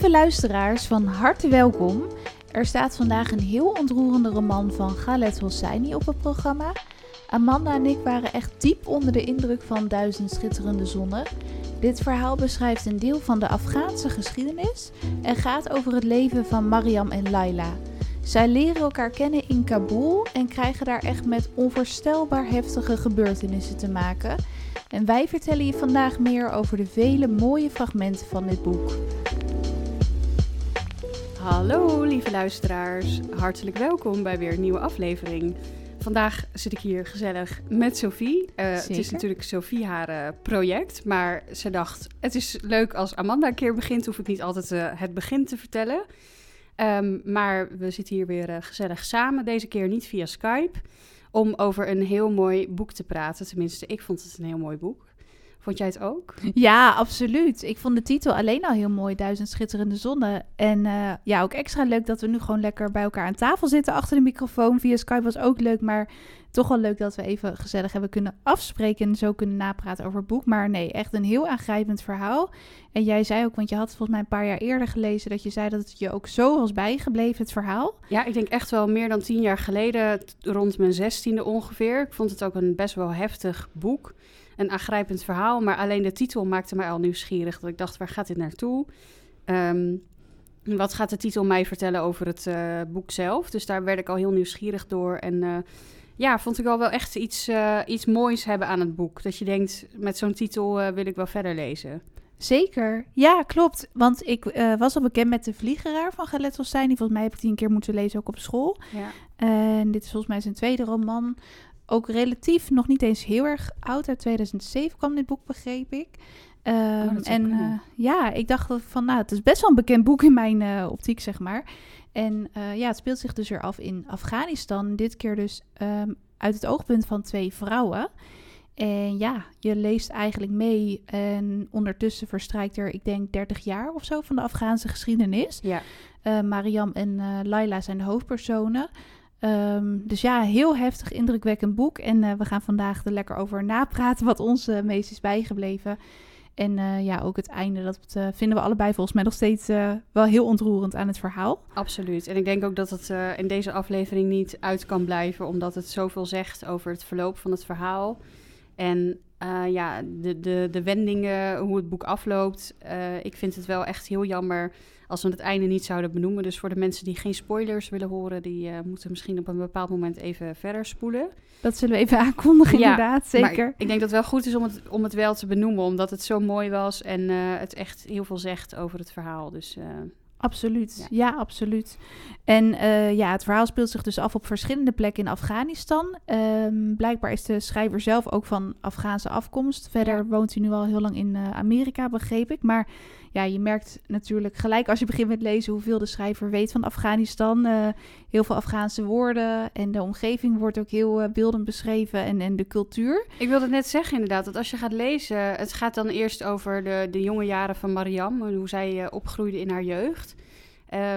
Lieve luisteraars, van harte welkom. Er staat vandaag een heel ontroerende roman van Khaled Hosseini op het programma. Amanda en ik waren echt diep onder de indruk van Duizend Schitterende Zonnen. Dit verhaal beschrijft een deel van de Afghaanse geschiedenis en gaat over het leven van Mariam en Laila. Zij leren elkaar kennen in Kabul en krijgen daar echt met onvoorstelbaar heftige gebeurtenissen te maken. En wij vertellen je vandaag meer over de vele mooie fragmenten van dit boek. Hallo lieve luisteraars, hartelijk welkom bij weer een nieuwe aflevering. Vandaag zit ik hier gezellig met Sophie. Uh, het is natuurlijk Sophie haar uh, project, maar ze dacht: het is leuk als Amanda een keer begint, hoef ik niet altijd uh, het begin te vertellen. Um, maar we zitten hier weer gezellig samen, deze keer niet via Skype, om over een heel mooi boek te praten. Tenminste, ik vond het een heel mooi boek. Vond jij het ook? Ja, absoluut. Ik vond de titel alleen al heel mooi, Duizend Schitterende Zonnen. En uh, ja, ook extra leuk dat we nu gewoon lekker bij elkaar aan tafel zitten achter de microfoon. Via Skype was ook leuk, maar toch wel leuk dat we even gezellig hebben kunnen afspreken en zo kunnen napraten over het boek. Maar nee, echt een heel aangrijpend verhaal. En jij zei ook, want je had volgens mij een paar jaar eerder gelezen, dat je zei dat het je ook zo was bijgebleven, het verhaal. Ja, ik denk echt wel meer dan tien jaar geleden, rond mijn zestiende ongeveer. Ik vond het ook een best wel heftig boek een aangrijpend verhaal. Maar alleen de titel maakte mij al nieuwsgierig. Dat ik dacht, waar gaat dit naartoe? Um, wat gaat de titel mij vertellen over het uh, boek zelf? Dus daar werd ik al heel nieuwsgierig door. En uh, ja, vond ik al wel echt iets, uh, iets moois hebben aan het boek. Dat je denkt, met zo'n titel wil ik wel verder lezen. Zeker, ja, klopt. Want ik was al bekend met De Vliegeraar van Galet Hosseini. Volgens mij heb ik die een keer moeten lezen, ook op school. Ja. En dit is volgens mij zijn tweede roman ook relatief nog niet eens heel erg oud. Uit 2007 kwam dit boek, begreep ik. Um, en uh, ja, ik dacht van, nou, het is best wel een bekend boek in mijn uh, optiek, zeg maar. En uh, ja, het speelt zich dus weer af in Afghanistan. Dit keer dus um, uit het oogpunt van twee vrouwen. En ja, je leest eigenlijk mee. En ondertussen verstrijkt er, ik denk, 30 jaar of zo van de Afghaanse geschiedenis. Ja. Mariam en Laila zijn de hoofdpersonen. Um, dus ja, heel heftig, indrukwekkend boek. En uh, we gaan vandaag er lekker over napraten wat ons uh, meest is bijgebleven. En uh, ja, ook het einde, dat vinden we allebei volgens mij nog steeds wel heel ontroerend aan het verhaal. Absoluut. En ik denk ook dat het in deze aflevering niet uit kan blijven, omdat het zoveel zegt over het verloop van het verhaal. En ja, de, de, de wendingen, hoe het boek afloopt. ik vind het wel echt heel jammer als we het einde niet zouden benoemen. Dus voor de mensen die geen spoilers willen horen, die uh, moeten misschien op een bepaald moment even verder spoelen. Dat zullen we even aankondigen, ja, inderdaad, zeker. ik denk dat het wel goed is om het, om het wel te benoemen, omdat het zo mooi was en uh, het echt heel veel zegt over het verhaal. Dus uh, Absoluut, ja, ja absoluut. En uh, ja, het verhaal speelt zich dus af op verschillende plekken in Afghanistan. Um, blijkbaar is de schrijver zelf ook van Afghaanse afkomst. Verder ja. woont hij nu al heel lang in uh, Amerika, begreep ik. Maar ja, je merkt natuurlijk gelijk als je begint met lezen hoeveel de schrijver weet van Afghanistan. Uh, heel veel Afghaanse woorden en de omgeving wordt ook heel beeldend beschreven en, en de cultuur. Ik wilde net zeggen inderdaad, dat als je gaat lezen, het gaat dan eerst over de, de jonge jaren van Mariam, hoe zij opgroeide in haar jeugd.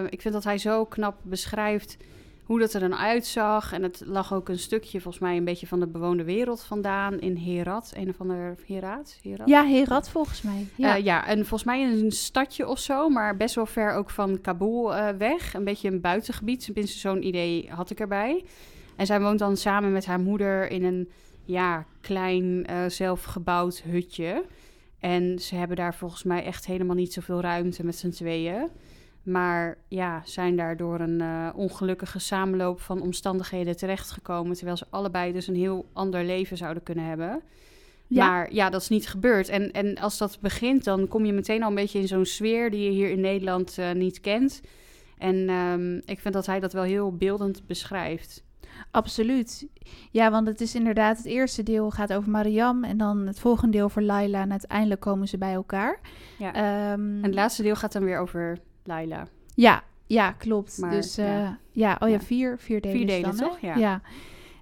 Ik vind dat hij zo knap beschrijft hoe dat er dan uitzag. En het lag ook een stukje, volgens mij, een beetje van de bewoonde wereld vandaan in Herat. Een of ander Herat? Herat? Ja, Herat volgens mij. Ja. Uh, ja, en volgens mij een stadje of zo, maar best wel ver ook van Kabul uh, weg. Een beetje een buitengebied, tenminste zo'n idee had ik erbij. En zij woont dan samen met haar moeder in een ja, klein zelfgebouwd hutje. En ze hebben daar volgens mij echt helemaal niet zoveel ruimte met z'n tweeën. Maar ja, zijn daardoor een uh, ongelukkige samenloop van omstandigheden terechtgekomen. Terwijl ze allebei dus een heel ander leven zouden kunnen hebben. Ja. Maar ja, dat is niet gebeurd. En, en als dat begint, dan kom je meteen al een beetje in zo'n sfeer die je hier in Nederland uh, niet kent. En um, ik vind dat hij dat wel heel beeldend beschrijft. Absoluut. Ja, want het is inderdaad het eerste deel gaat over Mariam en dan het volgende deel over Laila en uiteindelijk komen ze bij elkaar. Ja. Um, en het laatste deel gaat dan weer over Laila. Ja, ja, klopt. Maar, dus uh, ja. ja. oh ja, vier, vier delen. Vier delen, dan, toch? Ja. ja.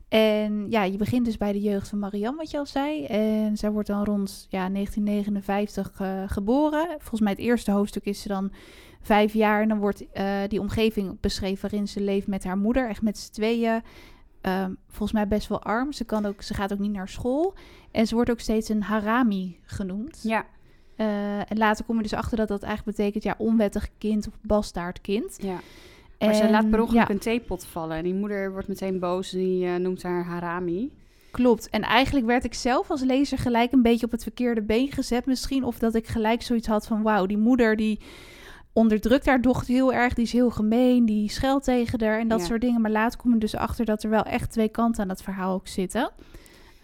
En ja, je begint dus bij de jeugd van Mariam, wat je al zei. En zij wordt dan rond ja, 1959 uh, geboren. Volgens mij het eerste hoofdstuk is ze dan vijf jaar. En dan wordt uh, die omgeving beschreven waarin ze leeft met haar moeder. Echt met z'n tweeën. Um, volgens mij best wel arm. Ze, kan ook, ze gaat ook niet naar school. En ze wordt ook steeds een harami genoemd. Ja. En later kom je dus achter dat dat eigenlijk betekent ja, onwettig kind of bastaardkind. Ja. Maar ze laat per ongeluk een theepot vallen. En die moeder wordt meteen boos. Die uh, noemt haar Harami. Klopt. En eigenlijk werd ik zelf als lezer gelijk een beetje op het verkeerde been gezet. Misschien of dat ik gelijk zoiets had van... wauw, die moeder die onderdrukt haar dochter heel erg. Die is heel gemeen, die scheldt tegen haar en dat soort dingen. Maar later kom je dus achter dat er wel echt twee kanten aan dat verhaal ook zitten.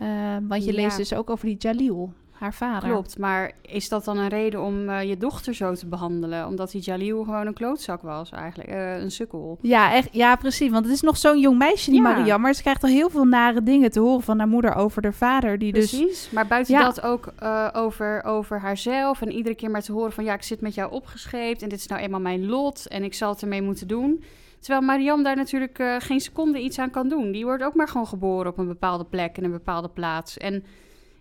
Uh, want je leest dus ook over die Jalil haar vader. Klopt, maar is dat dan een reden om uh, je dochter zo te behandelen? Omdat die Jalil gewoon een klootzak was eigenlijk, uh, een sukkel. Ja, echt, ja, precies. Want het is nog zo'n jong meisje, die ja. Maria. Maar ze krijgt al heel veel nare dingen te horen van haar moeder over haar vader. Die dus- precies, dus, maar buiten dat ook uh, over, over haarzelf. En iedere keer maar te horen van... ja, ik zit met jou opgescheept en dit is nou eenmaal mijn lot... en ik zal het ermee moeten doen... Terwijl Mariam daar natuurlijk geen seconde iets aan kan doen. Die wordt ook maar gewoon geboren op een bepaalde plek en een bepaalde plaats. En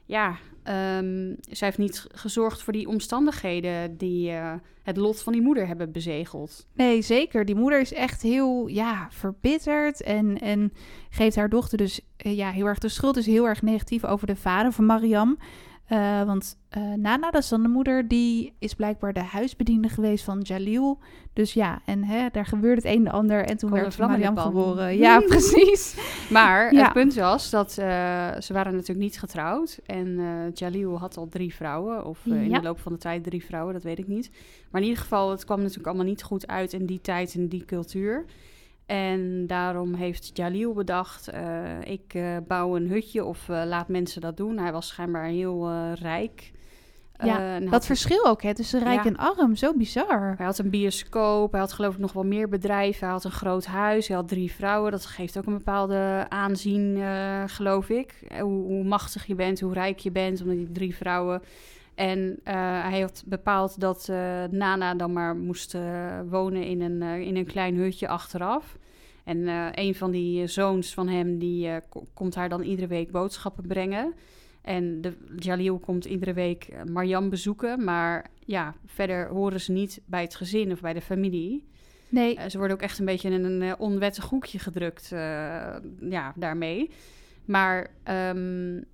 ja, Um, zij heeft niet gezorgd voor die omstandigheden die uh, het lot van die moeder hebben bezegeld. Nee, zeker. Die moeder is echt heel ja, verbitterd en, en geeft haar dochter dus uh, ja, heel erg de schuld. Is heel erg negatief over de vader van Mariam. Uh, want uh, Nana, dat is dan de moeder, die is blijkbaar de huisbediende geweest van Jalil. Dus ja, en hè, daar gebeurde het een en ander. En toen werd Mariam geboren. Ja, precies. Maar ja. het punt was dat uh, ze waren natuurlijk niet getrouwd. En Jalil had al drie vrouwen. Of ja. in de loop van de tijd drie vrouwen, dat weet ik niet. Maar in ieder geval, het kwam natuurlijk allemaal niet goed uit in die tijd, in die cultuur. En daarom heeft Jalil bedacht, uh, ik uh, bouw een hutje of uh, laat mensen dat doen. Hij was schijnbaar heel rijk. Ja, dat verschil ook hè, tussen rijk ja. en arm, zo bizar. Hij had een bioscoop, hij had geloof ik nog wel meer bedrijven. Hij had een groot huis, hij had drie vrouwen. Dat geeft ook een bepaalde aanzien, geloof ik. Hoe, hoe, machtig je bent, hoe rijk je bent, omdat die drie vrouwen... En hij had bepaald dat Nana dan maar moest wonen in een, in een klein hutje achteraf. En een van die zoons van hem, die komt haar dan iedere week boodschappen brengen. En de, Jalil komt iedere week Marjam bezoeken. Maar ja, verder horen ze niet bij het gezin of bij de familie. Nee. Uh, ze worden ook echt een beetje in een onwettig hoekje gedrukt ja, daarmee. Maar um,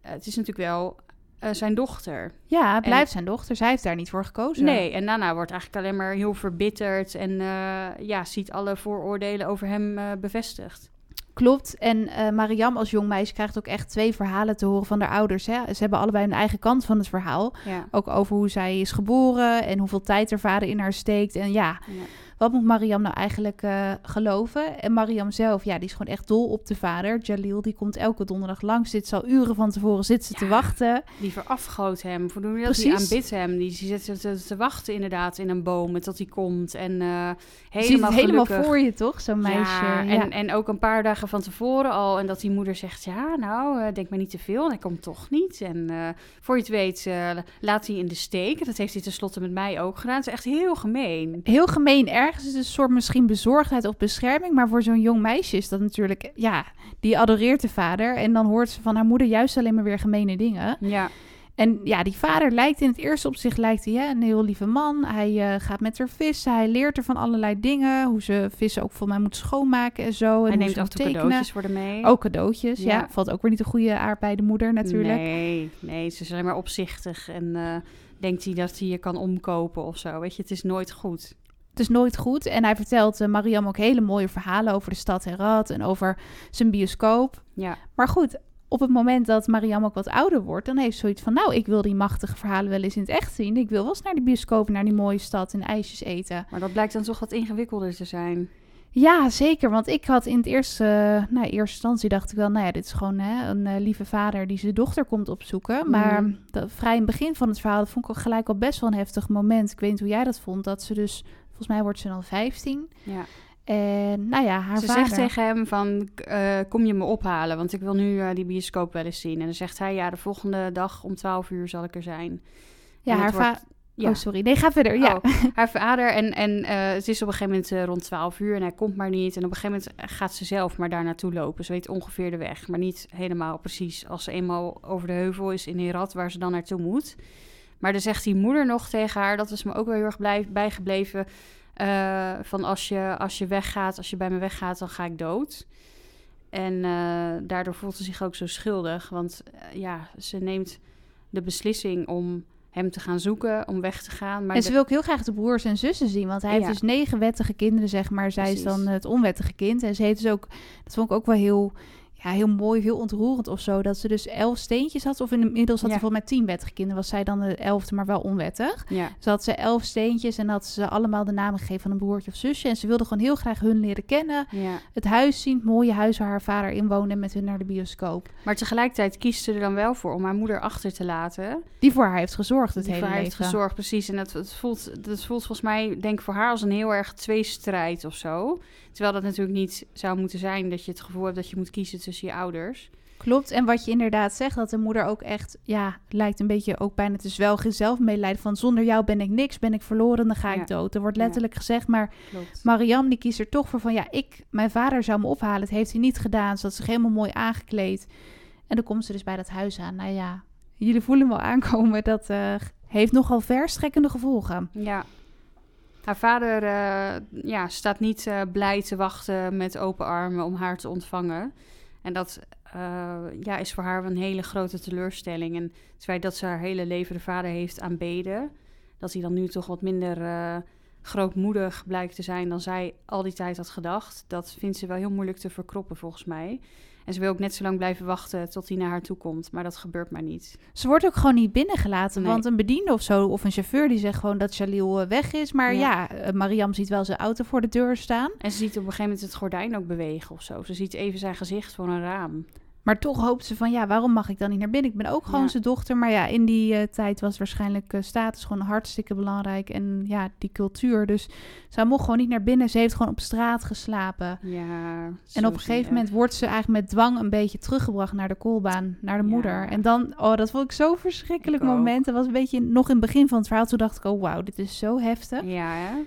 het is natuurlijk wel uh, zijn dochter. Ja, het blijft zijn dochter. Zij heeft daar niet voor gekozen. Nee, en Nana wordt eigenlijk alleen maar heel verbitterd en uh, ja, ziet alle vooroordelen over hem uh, bevestigd. Klopt. En Mariam als jong meisje krijgt ook echt twee verhalen te horen van haar ouders. Hè? Ze hebben allebei een eigen kant van het verhaal. Ja. Ook over hoe zij is geboren en hoeveel tijd haar vader in haar steekt. En ja. ja wat moet Mariam nou eigenlijk uh, geloven? En Mariam zelf, ja, die is gewoon echt dol op de vader. Jalil, die komt elke donderdag langs. Dit zal uren van tevoren zitten ja, te wachten. Die verafgoot hem. Voor dat? Die aanbidt hem. Die, die zit te, te, wachten inderdaad in een boom tot hij komt. En uh, helemaal helemaal voor je, toch? Zo'n meisje. Ja, en, en ook een paar dagen van tevoren al. En dat die moeder zegt, ja, nou, uh, denk maar niet te veel. En hij komt toch niet. En voor je het weet, laat hij in de steek. Dat heeft hij tenslotte met mij ook gedaan. Het is echt heel gemeen. Heel gemeen, erg ergens is een soort misschien bezorgdheid of bescherming. Maar voor zo'n jong meisje is dat natuurlijk, ja, die adoreert de vader. En dan hoort ze van haar moeder juist alleen maar weer gemene dingen. Ja. En ja, die vader lijkt in het eerste opzicht lijkt hij, hè, een heel lieve man. Hij uh, gaat met haar vissen. Hij leert er van allerlei dingen. Hoe ze vissen ook voor mij moet schoonmaken en zo. En hij neemt af en toe cadeautjes voor de mee. Ook cadeautjes, ja. ja. Valt ook weer niet een goede aard bij de moeder natuurlijk. Nee, nee, ze is alleen maar opzichtig. En uh, denkt hij dat hij je kan omkopen of zo. Weet je, het is nooit goed. Het is nooit goed. En hij vertelt uh, Mariam ook hele mooie verhalen over de stad Herat en over zijn bioscoop. Ja. Maar goed, op het moment dat Mariam ook wat ouder wordt, dan heeft ze zoiets van: Nou, ik wil die machtige verhalen wel eens in het echt zien. Ik wil wel eens naar de bioscoop, naar die mooie stad en ijsjes eten. Maar dat blijkt dan toch wat ingewikkelder te zijn. Ja, zeker. Want ik had in het eerste, uh, nou, eerste instantie dacht ik wel, nou ja, dit is gewoon hè, een uh, lieve vader die zijn dochter komt opzoeken. Mm. Maar dat, vrij in het begin van het verhaal, dat vond ik ook gelijk al best wel een heftig moment. Ik weet niet hoe jij dat vond, dat ze dus Volgens mij wordt ze dan 15. Ja. En nou ja, haar ze vader... zegt tegen hem van, uh, kom je me ophalen? Want ik wil nu uh, die bioscoop wel eens zien. En dan zegt hij, ja, de volgende dag om 12 uur zal ik er zijn. Ja, haar vader... Ja. Oh, sorry. Nee, ga verder. Ja. Oh, haar vader. En, en uh, het is op een gegeven moment uh, rond 12 uur en hij komt maar niet. En op een gegeven moment gaat ze zelf maar daar naartoe lopen. Ze weet ongeveer de weg, maar niet helemaal precies. Als ze eenmaal over de heuvel is in Herat, waar ze dan naartoe moet. Maar dan zegt die moeder nog tegen haar, dat is me ook wel heel erg blij, bijgebleven. Uh, van als je, als je weggaat, als je bij me weggaat, dan ga ik dood. En uh, daardoor voelt ze zich ook zo schuldig. Want uh, ja, ze neemt de beslissing om hem te gaan zoeken, om weg te gaan. Maar en ze wil ook heel graag de broers en zussen zien. Want hij heeft dus negen wettige kinderen, zeg maar. Zij is dan het onwettige kind. En ze heeft dus ook, dat vond ik ook wel heel ja, heel mooi, heel ontroerend of zo. Dat ze dus elf steentjes had. Of inmiddels had ja. ze volgens mij tien wettige kinderen. Was zij dan de elfde, maar wel onwettig. Ja. Ze had ze elf steentjes en had ze allemaal de namen gegeven van een broertje of zusje. En ze wilde gewoon heel graag hun leren kennen. Ja. Het huis zien, het mooie huis waar haar vader in woonde en met hun naar de bioscoop. Maar tegelijkertijd kiest ze er dan wel voor om haar moeder achter te laten. Die voor haar heeft gezorgd het Die hele voor haar heeft gezorgd, precies. En dat, het voelt, dat voelt volgens mij, denk ik, voor haar als een heel erg tweestrijd of zo. Terwijl dat natuurlijk niet zou moeten zijn dat je het gevoel hebt dat je moet kiezen tussen je ouders. Klopt. En wat je inderdaad zegt, dat de moeder ook echt, ja, lijkt een beetje ook bijna te zwel zelf meelijden van zonder jou ben ik niks, ben ik verloren, dan ga ik dood. Er wordt letterlijk gezegd, maar Klopt. Mariam die kiest er toch voor van, ja, ik, mijn vader zou me ophalen. Het heeft hij niet gedaan. Ze had zich helemaal mooi aangekleed. En dan komt ze dus bij dat huis aan. Nou ja, jullie voelen wel aankomen. Dat uh, heeft nogal verstrekkende gevolgen. Ja, haar vader uh, ja, staat niet uh, blij te wachten met open armen om haar te ontvangen. En dat uh, ja, is voor haar een hele grote teleurstelling. En het feit dat ze haar hele leven de vader heeft aanbeden, dat hij dan nu toch wat minder grootmoedig blijkt te zijn dan zij al die tijd had gedacht, dat vindt ze wel heel moeilijk te verkroppen volgens mij. En ze wil ook net zo lang blijven wachten tot hij naar haar toe komt. Maar dat gebeurt maar niet. Ze wordt ook gewoon niet binnengelaten. Want een bediende of zo, of een chauffeur, die zegt gewoon dat Jalil eh, weg is. Maar ja, ja eh, Mariam ziet wel zijn auto voor de deur staan. En ze ziet op een gegeven moment het gordijn ook bewegen of zo. Ze ziet even zijn gezicht voor een raam. Maar toch hoopt ze van, ja, waarom mag ik dan niet naar binnen? Ik ben ook gewoon zijn dochter. Maar ja, in die uh, tijd was waarschijnlijk uh, status gewoon hartstikke belangrijk. En ja, die cultuur. Dus zij mocht gewoon niet naar binnen. Ze heeft gewoon op straat geslapen. Ja, en op een gegeven moment wordt ze eigenlijk met dwang een beetje teruggebracht naar de koolbaan, naar de moeder. En dan, oh, dat vond ik zo verschrikkelijk moment. Dat was een beetje nog in het begin van het verhaal. Toen dacht ik, oh wauw, dit is zo heftig. Ja, hè?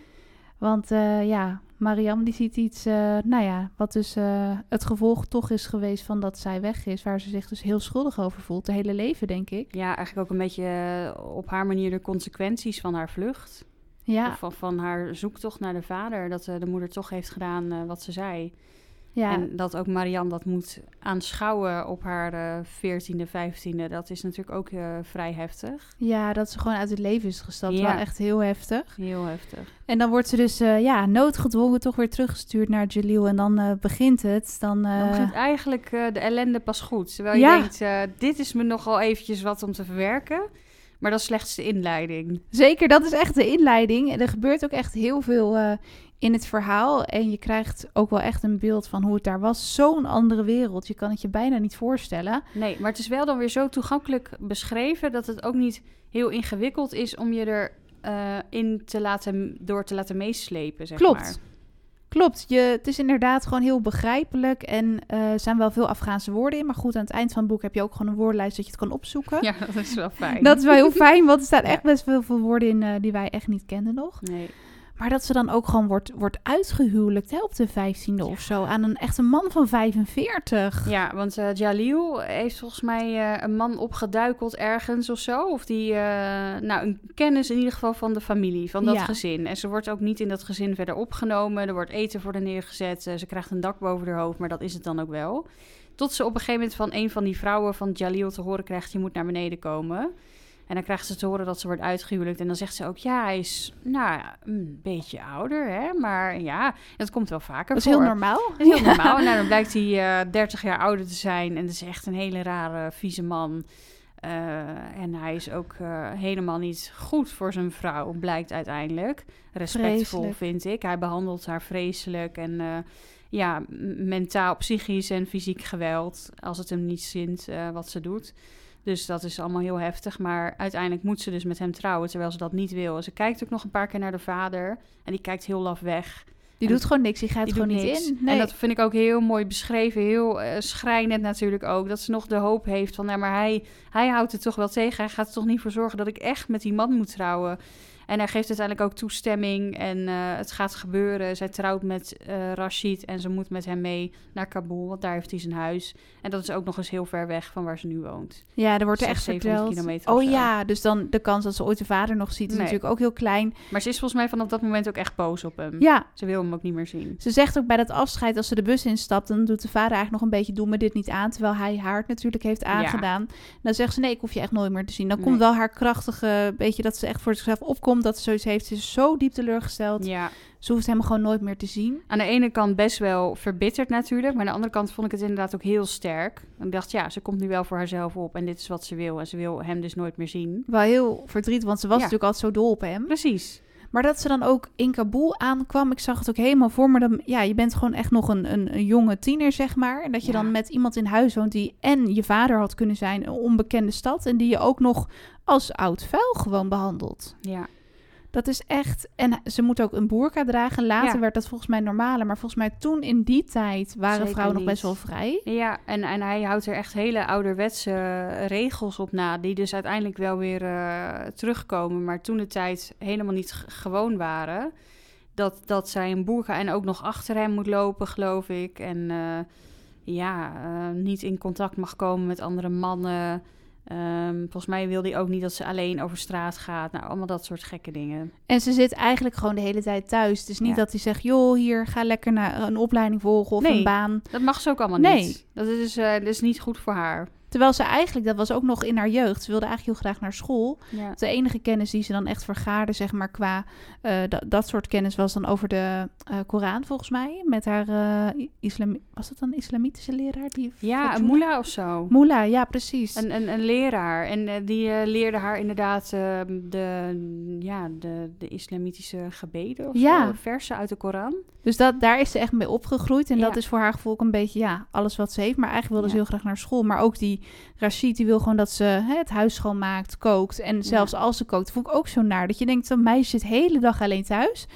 Want uh, ja, Mariam die ziet iets, uh, nou ja, wat dus uh, het gevolg toch is geweest van dat zij weg is, waar ze zich dus heel schuldig over voelt, de hele leven, denk ik. Ja, eigenlijk ook een beetje op haar manier de consequenties van haar vlucht. Ja. Of van, van haar zoektocht naar de vader, dat de moeder toch heeft gedaan wat ze zei. Ja. En dat ook Marianne dat moet aanschouwen op haar veertiende, uh, vijftiende, dat is natuurlijk ook uh, vrij heftig. Ja, dat ze gewoon uit het leven is gestapt. Ja. Wel echt heel heftig. Heel heftig. En dan wordt ze dus uh, ja, noodgedwongen toch weer teruggestuurd naar Jalil. En dan begint het. Dan, dan begint eigenlijk de ellende pas goed. Terwijl je ja. denkt, dit is me nogal eventjes wat om te verwerken. Maar dat is slechts de inleiding. Zeker, dat is echt de inleiding. En er gebeurt ook echt heel veel in het verhaal. En je krijgt ook wel echt een beeld van hoe het daar was. Zo'n andere wereld. Je kan het je bijna niet voorstellen. Nee, maar het is wel dan weer zo toegankelijk beschreven dat het ook niet heel ingewikkeld is om je er uh, in te laten, door te laten meeslepen. Zeg Klopt. Maar. Klopt, je, het is inderdaad gewoon heel begrijpelijk en uh, er zijn wel veel Afghaanse woorden in. Maar goed, aan het eind van het boek heb je ook gewoon een woordenlijst dat je het kan opzoeken. Ja, dat is wel fijn. Dat is wel heel fijn, want er staan echt best wel veel woorden in uh, die wij echt niet kenden nog. Nee. Maar dat ze dan ook gewoon wordt, wordt uitgehuwelijkt hè, op de 15e ja. of zo. Aan een echte man van 45. Ja, want uh, Jalil heeft volgens mij uh, een man opgeduikeld ergens of zo. Of die, uh, nou, een kennis in ieder geval van de familie, van dat ja. gezin. En ze wordt ook niet in dat gezin verder opgenomen. Er wordt eten voor haar neergezet. ze krijgt een dak boven haar hoofd, maar dat is het dan ook wel. Tot ze op een gegeven moment van een van die vrouwen van Jalil te horen krijgt... je moet naar beneden komen. En dan krijgt ze te horen dat ze wordt uitgehuwelijkt. En dan zegt ze ook, ja, hij is nou, een beetje ouder, hè. Maar ja, dat komt wel vaker Dat is heel normaal. Dat is heel normaal. En nou, dan blijkt hij uh, 30 jaar ouder te zijn. En dat is echt een hele rare, vieze man. Uh, en hij is ook uh, helemaal niet goed voor zijn vrouw, blijkt uiteindelijk. Respectvol, vreselijk. vind ik. Hij behandelt haar vreselijk en... Uh, ja, mentaal, psychisch en fysiek geweld. Als het hem niet zint wat ze doet. Dus dat is allemaal heel heftig. Maar uiteindelijk moet ze dus met hem trouwen, terwijl ze dat niet wil. Ze kijkt ook nog een paar keer naar de vader. En die kijkt heel laf weg. Die en doet gewoon niks, die gaat die gewoon niet niks. in. Nee. En dat vind ik ook heel mooi beschreven. Heel uh, schrijnend natuurlijk ook. Dat ze nog de hoop heeft van... Nou, maar hij, hij houdt het toch wel tegen. Hij gaat er toch niet voor zorgen dat ik echt met die man moet trouwen. En hij geeft uiteindelijk ook toestemming en eh, het gaat gebeuren. Zij trouwt met uh, Rashid en ze moet met hem mee naar Kabul, want daar heeft hij zijn huis. En dat is ook nog eens heel ver weg van waar ze nu woont. Ja, er wordt er echt verteld. Oh ja, dus dan de kans dat ze ooit de vader nog ziet is natuurlijk ook heel klein. Maar ze is volgens mij vanaf dat moment ook echt boos op hem. Ja. Ze wil hem ook niet meer zien. Ze zegt ook bij dat afscheid, als ze de bus instapt, dan doet de vader eigenlijk nog een beetje, doe me dit niet aan. Terwijl hij haar het natuurlijk heeft aangedaan. Dan zegt ze, nee, ik hoef je echt nooit meer te zien. Dan komt wel haar krachtige, beetje dat ze echt voor zichzelf opkomt, dat ze zoiets heeft. Ze is zo diep teleurgesteld. Ja. Ze hoeft hem gewoon nooit meer te zien. Aan de ene kant best wel verbitterd natuurlijk. Maar aan de andere kant vond ik het inderdaad ook heel sterk. Ik dacht, ja, ze komt nu wel voor haarzelf op. En dit is wat ze wil. En ze wil hem dus nooit meer zien. Wel heel verdriet, want ze was natuurlijk altijd zo dol op hem. Precies. Maar dat ze dan ook in Kabul aankwam, ik zag het ook helemaal voor me. Dan, ja, je bent gewoon echt nog een, een, een jonge tiener, zeg maar. En dat je dan met iemand in huis woont die en je vader had kunnen zijn, een onbekende stad. En die je ook nog als oud vuil gewoon behandelt. Ja. Dat is echt. En ze moet ook een boerka dragen. Later werd dat volgens mij normaler. Maar volgens mij toen in die tijd waren vrouwen nog best wel vrij. Ja, en, en hij houdt er echt hele ouderwetse regels op na. Die dus uiteindelijk wel weer uh, terugkomen. Maar toen de tijd helemaal niet gewoon waren. Dat, dat zij een boerka en ook nog achter hem moet lopen, geloof ik. En uh, ja, uh, niet in contact mag komen met andere mannen. Um, volgens mij wil hij ook niet dat ze alleen over straat gaat. Nou, allemaal dat soort gekke dingen. En ze zit eigenlijk gewoon de hele tijd thuis. Het is niet dat hij zegt, joh, hier, ga lekker naar een opleiding volgen of nee, een baan. dat mag ze ook allemaal nee. niet. Dat is, uh, dat is niet goed voor haar. Terwijl ze eigenlijk, dat was ook nog in haar jeugd, ze wilde eigenlijk heel graag naar school. Ja. De enige kennis die ze dan echt vergaarde, zeg maar, qua uh, dat soort kennis was dan over de uh, Koran, volgens mij. Met haar uh, islam, was dat een islamitische leraar? Die ja, een moela of zo. Moela, ja, precies. Een, een, een leraar. En die leerde haar inderdaad de, ja, de, de islamitische gebeden of ja. versen uit de Koran. Dus dat, daar is ze echt mee opgegroeid. En ja. dat is voor haar gevoel ook een beetje, ja, alles wat ze heeft. Maar eigenlijk wilde ze heel graag naar school. Maar ook die Rashid, die wil gewoon dat ze hè, het huis schoonmaakt, kookt. En zelfs ja. als ze kookt, vond ik ook zo naar. Dat je denkt, een meisje zit de hele dag alleen thuis.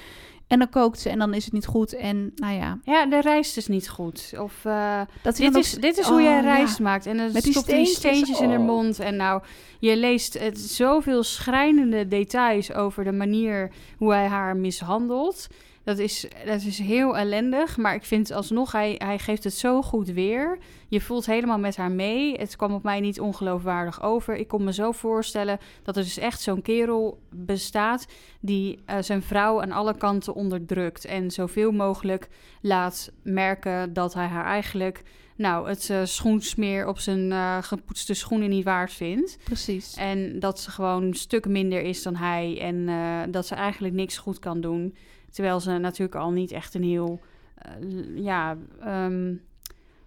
En dan kookt ze en dan is het niet goed. En nou ja. Ja, de rijst is niet goed. Of uh, dat dit, is, dit is oh, hoe je rijst ja. maakt. En dan Met stopt steentjes, steentjes oh. in haar mond. En nou, je leest het, zoveel schrijnende details over de manier hoe hij haar mishandelt. Dat is, dat is heel ellendig, maar ik vind alsnog, hij, hij geeft het zo goed weer. Je voelt helemaal met haar mee. Het kwam op mij niet ongeloofwaardig over. Ik kon me zo voorstellen dat er dus echt zo'n kerel bestaat... die uh, zijn vrouw aan alle kanten onderdrukt... en zoveel mogelijk laat merken dat hij haar eigenlijk... nou, het uh, schoensmeer op zijn uh, gepoetste schoenen niet waard vindt. Precies. En dat ze gewoon een stuk minder is dan hij... en dat ze eigenlijk niks goed kan doen... Terwijl ze natuurlijk al niet echt een heel uh, ja, um,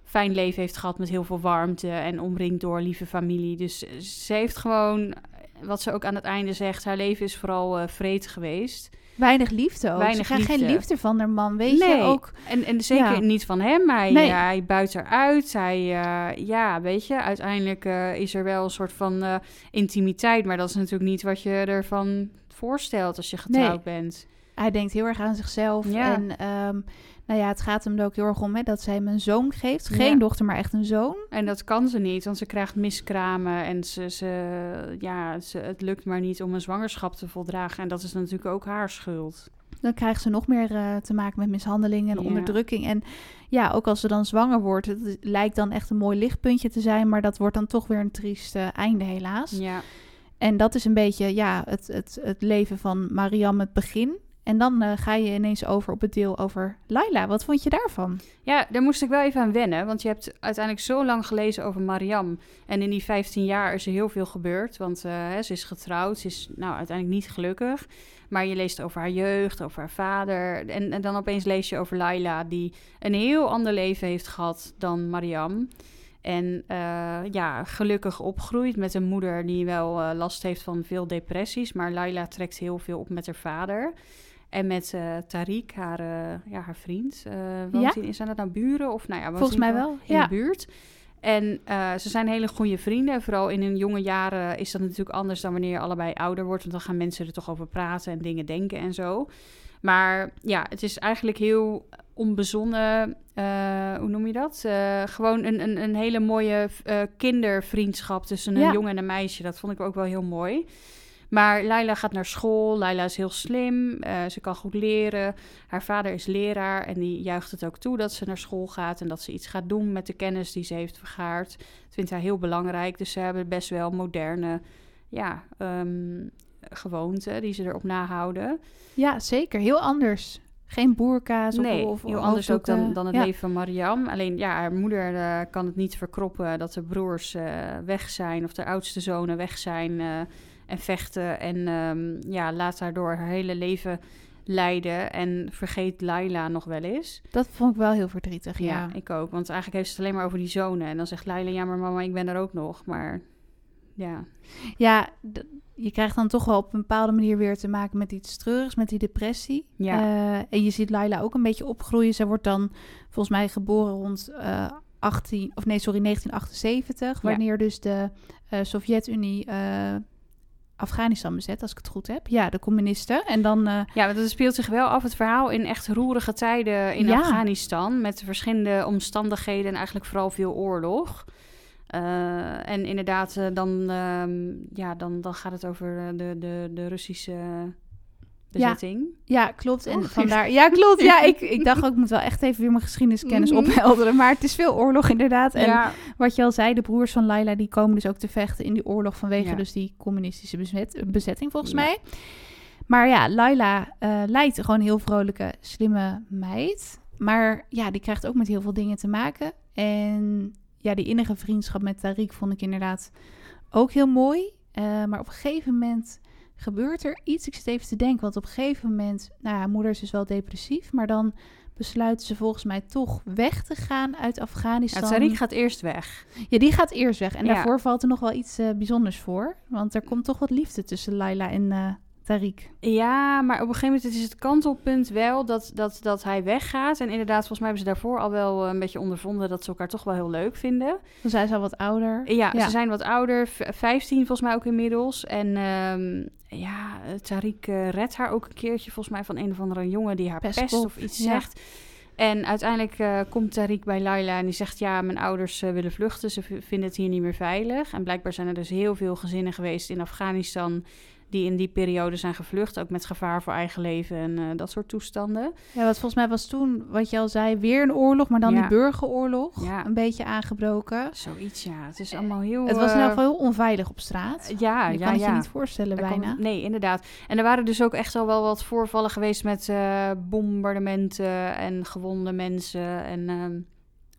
fijn leven heeft gehad met heel veel warmte en omringd door lieve familie. Dus ze heeft gewoon, wat ze ook aan het einde zegt, haar leven is vooral uh, vreed geweest. Weinig liefde ook. Weinig ze liefde. geen liefde van haar man, weet nee. je ook. En, en zeker ja. niet van hem. Hij, nee. ja, hij buit eruit. Hij, uh, ja, weet je, uiteindelijk uh, is er wel een soort van uh, intimiteit. Maar dat is natuurlijk niet wat je ervan voorstelt als je getrouwd nee. bent hij denkt heel erg aan zichzelf. Ja. En um, nou ja, het gaat hem er ook heel erg om hè, dat zij hem een zoon geeft. Geen ja. dochter, maar echt een zoon. En dat kan ze niet, want ze krijgt miskramen. En ze, ze, ja, ze, het lukt maar niet om een zwangerschap te voldragen. En dat is natuurlijk ook haar schuld. Dan krijgt ze nog meer uh, te maken met mishandeling en ja. onderdrukking. En ja, ook als ze dan zwanger wordt, het lijkt dan echt een mooi lichtpuntje te zijn. Maar dat wordt dan toch weer een triest uh, einde, helaas. Ja. En dat is een beetje ja, het, het, het leven van Mariam, het begin. En dan uh, ga je ineens over op het deel over Laila. Wat vond je daarvan? Ja, daar moest ik wel even aan wennen. Want je hebt uiteindelijk zo lang gelezen over Mariam. En in die 15 jaar is er heel veel gebeurd. Want hè, ze is getrouwd. Ze is nou uiteindelijk niet gelukkig. Maar je leest over haar jeugd, over haar vader. En, en dan opeens lees je over Laila, die een heel ander leven heeft gehad dan Mariam. En uh, ja, gelukkig opgroeit met een moeder die wel uh, last heeft van veel depressies. Maar Laila trekt heel veel op met haar vader. En met uh, Tariq, haar, ja, haar vriend. Ja? in, zijn dat nou buren? Of nou ja, Volgens mij wel. In ja. de buurt. En ze zijn hele goede vrienden. Vooral in hun jonge jaren is dat natuurlijk anders dan wanneer je allebei ouder wordt. Want dan gaan mensen er toch over praten en dingen denken en zo. Maar ja, het is eigenlijk heel onbezonnen. hoe noem je dat? gewoon een, een, een hele mooie kindervriendschap tussen een ja. jongen en een meisje. Dat vond ik ook wel heel mooi. Maar Laila gaat naar school. Laila is heel slim. Uh, ze kan goed leren. Haar vader is leraar en die juicht het ook toe dat ze naar school gaat en dat ze iets gaat doen met de kennis die ze heeft vergaard. Dat vindt hij heel belangrijk. Dus ze hebben best wel moderne ja, um, gewoonten die ze erop nahouden. Ja, zeker. Heel anders. Geen boerkaas nee, of, of heel anders ook dan, dan het leven van Mariam. Alleen ja, haar moeder uh, kan het niet verkroppen dat de broers uh, weg zijn of de oudste zonen weg zijn uh, en vechten. En um, ja, laat haar door haar hele leven leiden en vergeet Laila nog wel eens. Dat vond ik wel heel verdrietig, ja. ja. ik ook. Want eigenlijk heeft ze het alleen maar over die zonen. En dan zegt Laila, ja maar mama, ik ben er ook nog. Maar ja. Ja, je krijgt dan toch wel op een bepaalde manier weer te maken met iets treurigs, met die depressie. Ja. Uh, en je ziet Laila ook een beetje opgroeien. Ze wordt dan volgens mij geboren rond uh, 18, of nee, sorry, 1978, wanneer dus de uh, Sovjet-Unie Afghanistan bezet, als ik het goed heb. Ja, de communisten. En dan. Ja, want het speelt zich wel af het verhaal in echt roerige tijden in ja. Afghanistan. Met verschillende omstandigheden en eigenlijk vooral veel oorlog. Uh, en inderdaad, uh, dan, uh, ja, dan, dan gaat het over de, de, de Russische bezetting. Ja, ja klopt. En oh, vandaar, ja, klopt. Ja, ik, ik dacht ook, ik moet wel echt even weer mijn geschiedeniskennis mm ophelderen. Maar het is veel oorlog inderdaad. En ja. wat je al zei, de broers van Laila, die komen dus ook te vechten in die oorlog vanwege ja. dus die communistische bezet, bezetting volgens mij. Maar ja, Laila uh, lijkt gewoon een heel vrolijke, slimme meid. Maar ja, die krijgt ook met heel veel dingen te maken. En ja, die innige vriendschap met Tariq vond ik inderdaad ook heel mooi. Uh, maar op een gegeven moment gebeurt er iets. Ik zit even te denken, want op een gegeven moment, nou ja, moeder is dus wel depressief, maar dan besluiten ze volgens mij toch weg te gaan uit Afghanistan. Ja, Tariq gaat eerst weg. Ja, die gaat eerst weg. En ja. daarvoor valt er nog wel iets uh, bijzonders voor. Want er komt toch wat liefde tussen Laila en uh, Tariq. Ja, maar op een gegeven moment is het kantelpunt wel dat, dat, dat hij weggaat. En inderdaad, volgens mij hebben ze daarvoor al wel een beetje ondervonden dat ze elkaar toch wel heel leuk vinden. Dan zijn ze al wat ouder. Ja, ja. ze zijn wat ouder. 15 volgens mij ook inmiddels. En um, ja, Tariq uh, redt haar ook een keertje volgens mij van een of andere jongen die haar pest, pest of iets ja. zegt. En uiteindelijk uh, komt Tariq bij Laila en die zegt: Ja, mijn ouders uh, willen vluchten. Ze vinden het hier niet meer veilig. En blijkbaar zijn er dus heel veel gezinnen geweest in Afghanistan die in die periode zijn gevlucht, ook met gevaar voor eigen leven en uh, dat soort toestanden. Ja, wat volgens mij was toen, wat je al zei, weer een oorlog, maar dan ja. die burgeroorlog, ja. een beetje aangebroken. Zoiets, ja. Het is allemaal heel... Het was in ieder geval heel onveilig op straat. Ja, je ja, kan het ja. je niet voorstellen Daar bijna. Kon, nee, inderdaad. En er waren dus ook echt al wel wat voorvallen geweest met uh, bombardementen en gewonde mensen en... Uh,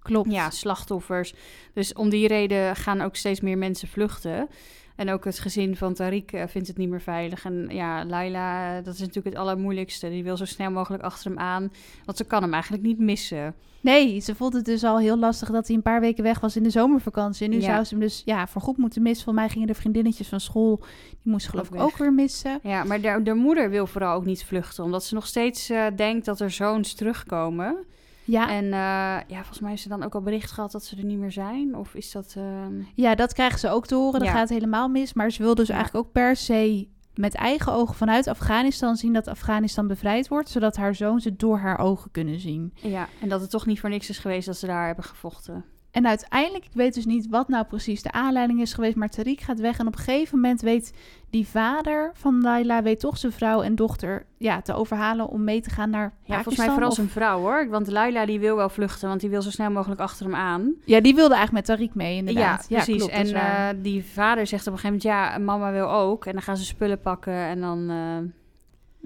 Klopt. Ja, slachtoffers. Dus om die reden gaan ook steeds meer mensen vluchten. En ook het gezin van Tariq uh, vindt het niet meer veilig. En ja, Laila, dat is natuurlijk het allermoeilijkste. Die wil zo snel mogelijk achter hem aan, want ze kan hem eigenlijk niet missen. Nee, ze vond het dus al heel lastig dat hij een paar weken weg was in de zomervakantie. En nu ja. zou ze hem dus ja, voorgoed moeten missen. Voor mij gingen de vriendinnetjes van school, die moesten geloof ik ook weer missen. Ja, maar de, de moeder wil vooral ook niet vluchten, omdat ze nog steeds uh, denkt dat er zoons terugkomen. Ja. En uh, ja, volgens mij heeft ze dan ook al bericht gehad dat ze er niet meer zijn. Of is dat... Uh... Ja, dat krijgen ze ook te horen. Dan ja. gaat het helemaal mis. Maar ze wil dus ja. eigenlijk ook per se met eigen ogen vanuit Afghanistan zien dat Afghanistan bevrijd wordt. Zodat haar zoons het door haar ogen kunnen zien. Ja, en dat het toch niet voor niks is geweest dat ze daar hebben gevochten. En uiteindelijk, ik weet dus niet wat nou precies de aanleiding is geweest, maar Tariq gaat weg. En op een gegeven moment weet die vader van Laila, weet toch zijn vrouw en dochter ja, te overhalen om mee te gaan naar Pakistan. Ja, volgens mij vooral of... zijn vrouw hoor. Want Laila die wil wel vluchten, want die wil zo snel mogelijk achter hem aan. Ja, die wilde eigenlijk met Tariq mee inderdaad. Ja, precies. Ja, klopt, en uh, die vader zegt op een gegeven moment, ja, mama wil ook. En dan gaan ze spullen pakken en dan... Uh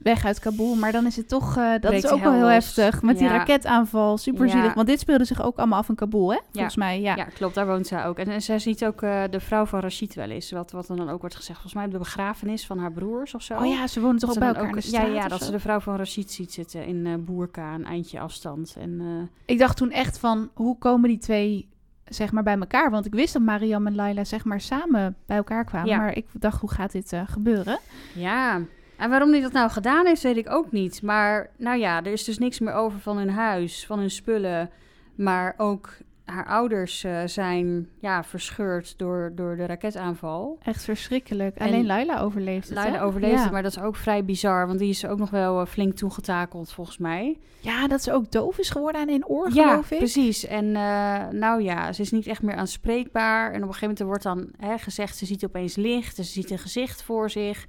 weg uit Kabul. Maar dan is het toch, uh, dat Breekt is ook wel heel heftig. Met ja. die raketaanval, super zielig. Want dit speelde zich ook allemaal af in Kabul, hè? Volgens ja. mij, ja. Ja, klopt, daar woont zij ook. En, en zij ziet ook uh, de vrouw van Rashid wel eens. Wat, wat er dan ook wordt gezegd. Volgens mij op de begrafenis van haar broers of zo. Oh ja, ze wonen toch ook bij elkaar ook, Ja, ja dat ze de vrouw van Rashid ziet zitten in uh, Boerka, een eindje afstand. En, ik dacht toen echt van, hoe komen die twee zeg maar bij elkaar. Want ik wist dat Mariam en Laila zeg maar samen bij elkaar kwamen. Ja. Maar ik dacht, hoe gaat dit uh, gebeuren? Ja, en waarom hij dat nou gedaan heeft, weet ik ook niet. Maar nou ja, er is dus niks meer over van hun huis, van hun spullen. Maar ook haar ouders uh, zijn ja, verscheurd door, door de raketaanval. Echt verschrikkelijk. Alleen Laila overleeft het. Laila overleeft het, maar dat is ook vrij bizar. Want die is ook nog wel uh, flink toegetakeld, volgens mij. Ja, dat ze ook doof is geworden aan een oor, ja, geloof ik. precies. En uh, nou ja, ze is niet echt meer aanspreekbaar. En op een gegeven moment wordt dan hè, gezegd... ze ziet opeens licht, ze ziet een gezicht voor zich...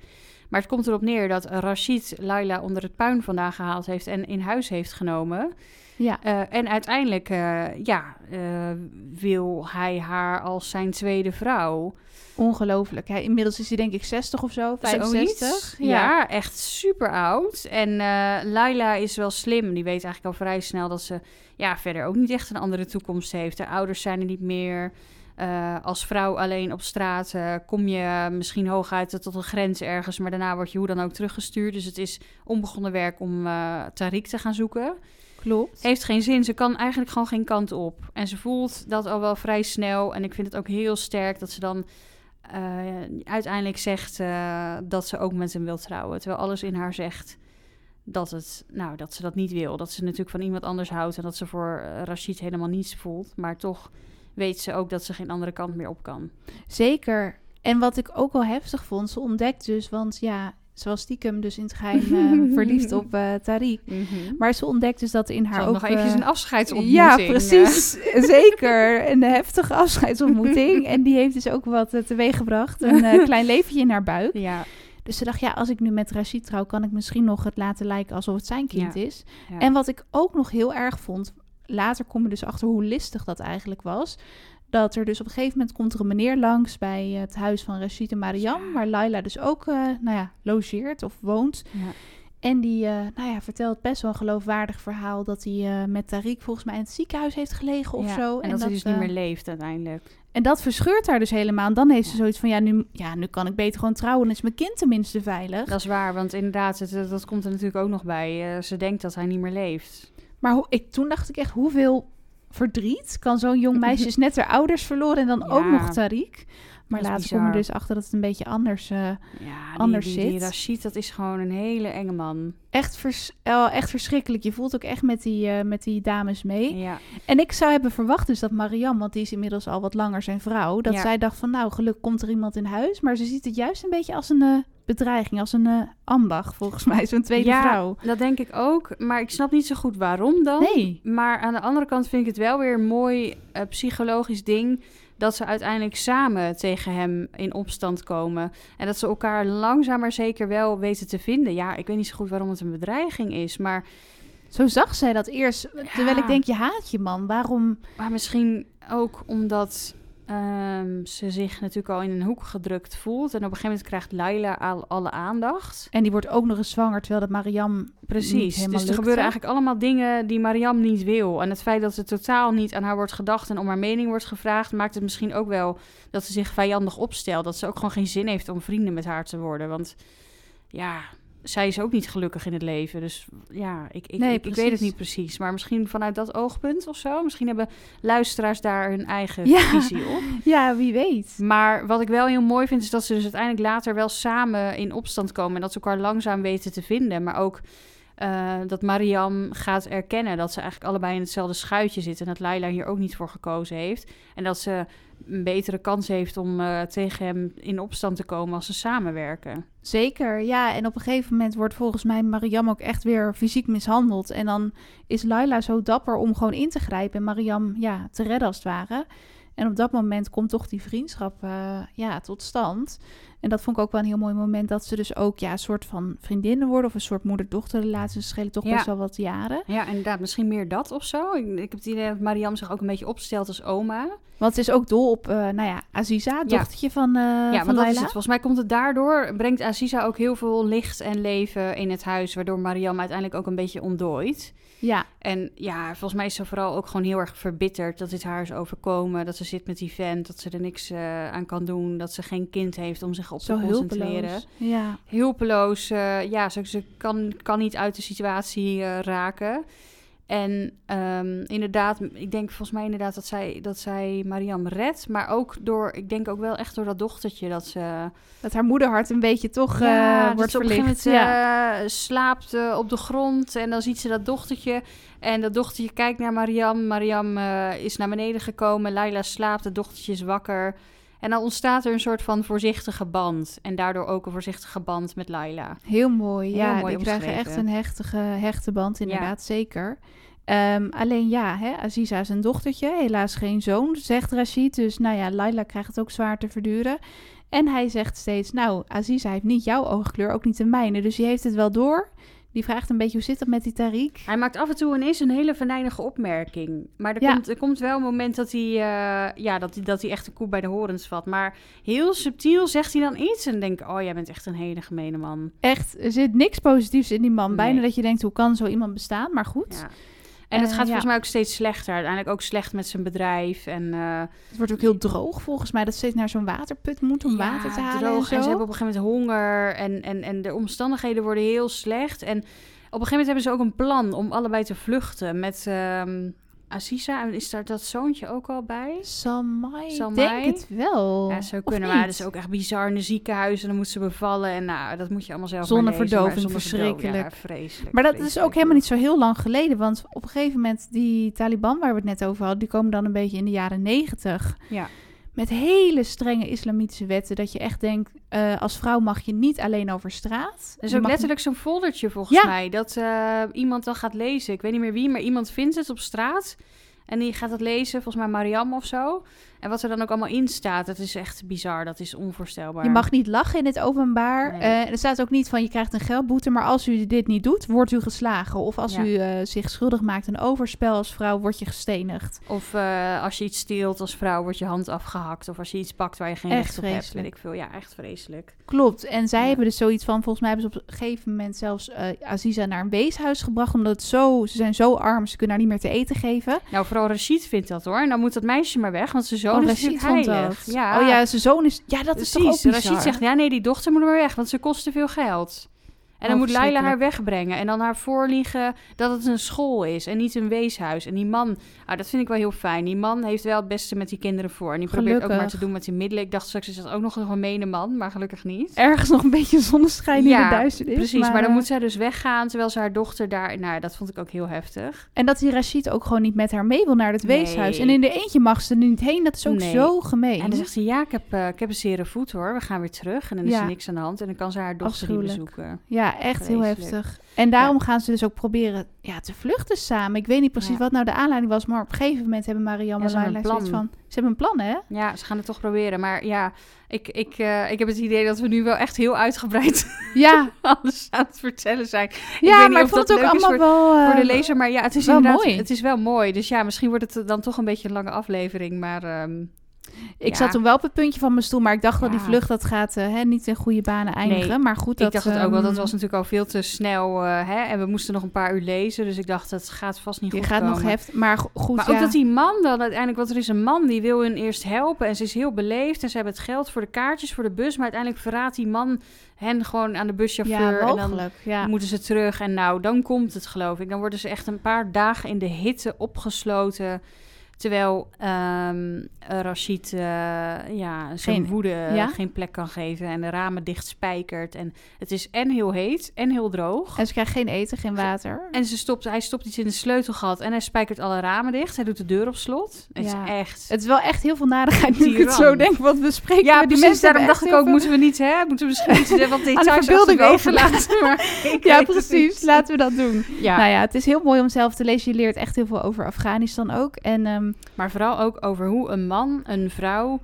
Maar het komt erop neer dat Rashid Laila onder het puin vandaan gehaald heeft en in huis heeft genomen. Ja. Uh, en uiteindelijk uh, ja, uh, wil hij haar als zijn tweede vrouw. Ongelooflijk. Hij, inmiddels is hij denk ik 60 of zo, 65. Ja. ja, echt super oud. En Laila is wel slim. Die weet eigenlijk al vrij snel dat ze ja, verder ook niet echt een andere toekomst heeft. Haar ouders zijn er niet meer. Uh, als vrouw alleen op straat uh, kom je misschien hooguit tot een grens ergens, maar daarna word je hoe dan ook teruggestuurd. Dus het is onbegonnen werk om uh, Tariq te gaan zoeken. Klopt. Heeft geen zin. Ze kan eigenlijk gewoon geen kant op. En ze voelt dat al wel vrij snel. En ik vind het ook heel sterk dat ze dan uiteindelijk zegt dat ze ook met hem wil trouwen. Terwijl alles in haar zegt dat, het, nou, dat ze dat niet wil. Dat ze natuurlijk van iemand anders houdt en dat ze voor Rashid helemaal niets voelt. Maar toch weet ze ook dat ze geen andere kant meer op kan. Zeker. En wat ik ook wel heftig vond, ze ontdekt dus, want ja, ze was stiekem dus in het geheim uh, verliefd op uh, Tariq. Mm -hmm. Maar ze ontdekt dus dat in haar ook... nog eventjes uh, een afscheidsontmoeting. Ja, precies. Zeker. Een heftige afscheidsontmoeting. en die heeft dus ook wat uh, teweeggebracht. Een klein leventje in haar buik. Ja. Dus ze dacht, ja, als ik nu met Rashid trouw, kan ik misschien nog het laten lijken alsof het zijn kind ja. is. Ja. En wat ik ook nog heel erg vond, later kom je dus achter hoe listig dat eigenlijk was. Dat er dus op een gegeven moment komt er een meneer langs bij het huis van Rashid en Mariam, ja. waar Laila dus ook, uh, nou ja, logeert of woont. Ja. En die, uh, nou ja, vertelt best wel een geloofwaardig verhaal dat hij uh, met Tariq volgens mij in het ziekenhuis heeft gelegen of ja, zo. En, en dat, dat hij dus niet meer leeft uiteindelijk. En dat verscheurt haar dus helemaal. En dan heeft ze zoiets van, ja nu, ja, nu kan ik beter gewoon trouwen. Dan is mijn kind tenminste veilig. Dat is waar, want inderdaad, het, dat komt er natuurlijk ook nog bij. ze denkt dat hij niet meer leeft. Maar hoe, ik, toen dacht ik echt, hoeveel verdriet kan zo'n jong meisje is net haar ouders verloren en dan ja, ook nog Tariq. Maar later kom je dus achter dat het een beetje anders, uh, ja, anders die, zit. Die, Rashid, dat is gewoon een hele enge man. Echt, vers, uh, echt verschrikkelijk. Je voelt ook echt met die, uh, met die dames mee. Ja. En ik zou hebben verwacht dus dat Mariam, want die is inmiddels al wat langer zijn vrouw, dat ja. zij dacht van nou, geluk komt er iemand in huis. Maar ze ziet het juist een beetje als een eh, bedreiging, als een uh, ambacht volgens mij, zo'n tweede ja, vrouw. dat denk ik ook. Maar ik snap niet zo goed waarom dan. Nee. Maar aan de andere kant vind ik het wel weer een mooi uh, psychologisch ding dat ze uiteindelijk samen tegen hem in opstand komen. En dat ze elkaar langzaam maar zeker wel weten te vinden. Ja, ik weet niet zo goed waarom het een bedreiging is, maar... Zo zag zij dat eerst. Ja. Terwijl ik denk, je haat je man. Waarom? Maar misschien ook omdat um, ze zich natuurlijk al in een hoek gedrukt voelt. En op een gegeven moment krijgt Laila al alle aandacht. En die wordt ook nog eens zwanger, terwijl dat Mariam Precies. dus er lukte. gebeuren eigenlijk allemaal dingen die Mariam niet wil. En het feit dat er totaal niet aan haar wordt gedacht en om haar mening wordt gevraagd, maakt het misschien ook wel dat ze zich vijandig opstelt. Dat ze ook gewoon geen zin heeft om vrienden met haar te worden. Want ja, zij is ook niet gelukkig in het leven. Dus ja, ik, ik, nee, ik, ik, weet het niet precies. Maar misschien vanuit dat oogpunt of zo. Misschien hebben luisteraars daar hun eigen ja. visie op. Ja, wie weet. Maar wat ik wel heel mooi vind, is dat ze dus uiteindelijk later wel samen in opstand komen. En dat ze elkaar langzaam weten te vinden. Maar ook uh, dat Mariam gaat erkennen dat ze eigenlijk allebei in hetzelfde schuitje zitten. En dat Laila hier ook niet voor gekozen heeft. En dat ze een betere kans heeft om uh, tegen hem in opstand te komen als ze samenwerken. Zeker, ja. En op een gegeven moment wordt volgens mij Mariam ook echt weer fysiek mishandeld. En dan is Laila zo dapper om gewoon in te grijpen en Mariam ja, te redden als het ware. En op dat moment komt toch die vriendschap uh, ja, tot stand. En dat vond ik ook wel een heel mooi moment. Dat ze dus ook ja, een soort van vriendinnen worden. Of een soort moeder-dochterrelatie. Ze schelen toch ja. best wel wat jaren. Ja, inderdaad. Misschien meer dat of zo. Ik, ik heb het idee dat Mariam zich ook een beetje opstelt als oma. Want het is ook dol op, uh, nou ja, Aziza, dochtertje ja. van uh, Ja, van dat is het. Volgens mij komt het daardoor, brengt Aziza ook heel veel licht en leven in het huis. Waardoor Mariam uiteindelijk ook een beetje ontdooit. Ja. En ja, volgens mij is ze vooral ook gewoon heel erg verbitterd dat dit haar is overkomen. Dat ze zit met die vent, dat ze er niks uh, aan kan doen. Dat ze geen kind heeft om zich op Zo te concentreren. Hulpeloos. Ja. Hulpeloos. Uh, ja, ze, ze kan, kan niet uit de situatie uh, raken. En um, inderdaad, ik denk volgens mij inderdaad dat zij, dat zij Mariam redt. Maar ook door, ik denk ook wel echt door dat dochtertje dat ze... Dat haar moederhart een beetje toch ja, uh, wordt verlicht. op een gegeven moment uh, slaapt uh, op de grond en dan ziet ze dat dochtertje. En dat dochtertje kijkt naar Mariam. Mariam is naar beneden gekomen. Laila slaapt, het dochtertje is wakker. En dan ontstaat er een soort van voorzichtige band. En daardoor ook een voorzichtige band met Laila. Heel mooi, Heel ja. Mooi die krijgen echt een hechtige, hechte band, inderdaad, zeker. Um, alleen ja, hè, Aziza is een dochtertje, helaas geen zoon, zegt Rashid. Dus nou ja, Laila krijgt het ook zwaar te verduren. En hij zegt steeds, nou, Aziza heeft niet jouw oogkleur, ook niet de mijne. Dus die heeft het wel door. Die vraagt een beetje hoe zit het met die Tariq. Hij maakt af en toe ineens een hele venijnige opmerking. Maar er, komt, er komt wel een moment dat hij, uh, ja, dat, hij, dat hij echt de koe bij de horens vat. Maar heel subtiel zegt hij dan iets en denk oh, jij bent echt een hele gemene man. Echt, er zit niks positiefs in die man. Bijna dat je denkt, hoe kan zo iemand bestaan? Maar goed. Ja. En het gaat uh, volgens mij ook steeds slechter. Uiteindelijk ook slecht met zijn bedrijf. En, uh, het wordt ook heel droog volgens mij. Dat steeds naar zo'n waterput moet om ja, water te halen. Droog. En, en, ze hebben op een gegeven moment honger. En, en, en de omstandigheden worden heel slecht. En op een gegeven moment hebben ze ook een plan om allebei te vluchten. Met, um, Aziza, is daar dat zoontje ook al bij? Samai, Samai. denk het wel. Ja, zo kunnen we. Is ook echt bizar in de ziekenhuizen. Dan moet ze bevallen. En nou, dat moet je allemaal zelf Zonder verdoving, verschrikkelijk. Ja, vreselijk. Maar dat is ook helemaal niet zo heel lang geleden. Want op een gegeven moment, die Taliban waar we het net over hadden... die komen dan een beetje in de jaren negentig. Ja met hele strenge islamitische wetten. Dat je echt denkt, uh, als vrouw mag je niet alleen over straat. Er is ook letterlijk zo'n foldertje volgens mij. Dat uh, iemand dan gaat lezen. Ik weet niet meer wie, maar iemand vindt het op straat. En die gaat het lezen, volgens mij Mariam of zo. En wat er dan ook allemaal in staat, dat is echt bizar. Dat is onvoorstelbaar. Je mag niet lachen in het openbaar. Nee. Uh, er staat ook niet van je krijgt een geldboete. Maar als u dit niet doet, wordt u geslagen. Of als u uh, zich schuldig maakt aan overspel als vrouw, word je gestenigd. Of uh, als je iets steelt als vrouw, wordt je hand afgehakt. Of als je iets pakt waar je geen echt recht op vreselijk. hebt. Weet ik veel. Ja, echt vreselijk. Klopt. En zij ja. hebben dus zoiets van, volgens mij hebben ze op een gegeven moment zelfs Aziza naar een weeshuis gebracht. Omdat het zo, ze zijn zo arm, ze kunnen haar niet meer te eten geven. Nou, vooral Rashid vindt dat hoor. En dan moet dat meisje maar weg, want ze zo zoon oh, is natuurlijk heilig. Ja. Oh ja, zijn zoon is... Ja, dat Precies. is toch ook bizar. Rashid zegt, ja nee, die dochter moet maar weg, want ze kost te veel geld. En dan oh, moet Laila haar wegbrengen. En dan haar voorliegen dat het een school is en niet een weeshuis. En die man, ah, dat vind ik wel heel fijn. Die man heeft wel het beste met die kinderen voor. En die gelukkig. probeert ook maar te doen met zijn middelen. Ik dacht straks is dat ook nog een gemene man, maar gelukkig niet. Ergens nog een beetje zonneschijn ja, in de duisternis. Precies, maar, maar, dan moet zij dus weggaan terwijl ze haar dochter daar... Nou, dat vond ik ook heel heftig. En dat die Rashid ook gewoon niet met haar mee wil naar het nee. weeshuis. En in de eentje mag ze er niet heen. Dat is ook nee. zo gemeen. En dan zegt ze, ja, ik heb, uh, ik heb een zere voet hoor. We gaan weer terug. En dan is ja. er niks aan de hand. En dan kan ze haar dochter niet bezoeken. Ja, echt heel heftig. En daarom ja. gaan ze dus ook proberen ja, te vluchten samen. Ik weet niet precies wat nou de aanleiding was, maar op een gegeven moment hebben Marianne en Laila zoiets van... Ze hebben een plan, hè? Ja, ze gaan het toch proberen. Maar ja, ik, ik, uh, ik heb het idee dat we nu wel echt heel uitgebreid ja. alles aan het vertellen zijn. Ja, ik weet niet maar of ik vond dat het ook allemaal wel... Uh, voor de lezer, maar ja, het is inderdaad... Mooi. Het is wel mooi. Dus ja, misschien wordt het dan toch een beetje een lange aflevering, maar... Um, ik ja. zat toen wel op het puntje van mijn stoel, maar ik dacht ja. dat die vlucht dat gaat uh, hè, niet in goede banen eindigen. Nee, maar goed, dat, ik dacht het ook wel. Dat was natuurlijk al veel te snel. Uh, hè, en we moesten nog een paar uur lezen, dus ik dacht dat gaat vast niet goed gaat komen. nog heft, maar goed. Maar ja. ook dat die man dan uiteindelijk, want er is een man die wil hun eerst helpen en ze is heel beleefd en ze hebben het geld voor de kaartjes voor de bus, maar uiteindelijk verraadt die man hen gewoon aan de buschauffeur ja, en dan moeten ze terug en nou dan komt het geloof ik. Dan worden ze echt een paar dagen in de hitte opgesloten. Terwijl um, Rashid uh, ja, zijn geen, woede ja? geen plek kan geven en de ramen dicht spijkert. En het is en heel heet en heel droog. En ze krijgt geen eten, geen water. En ze stopt, hij stopt iets in de sleutelgat en hij spijkert alle ramen dicht. Hij doet de deur op slot. Het ja. is echt... Het is wel echt heel veel nadigheid nu ik het zo denk, wat we spreken. Ja, die precies, mensen daarom dacht ik ook, moeten we niet, hè? Moeten we misschien iets wat details overlaten. ja, precies. Laten we dat doen. Ja. Nou ja, het is heel mooi om zelf te lezen. Je leert echt heel veel over Afghanistan ook. En... Um, maar vooral ook over hoe een man een vrouw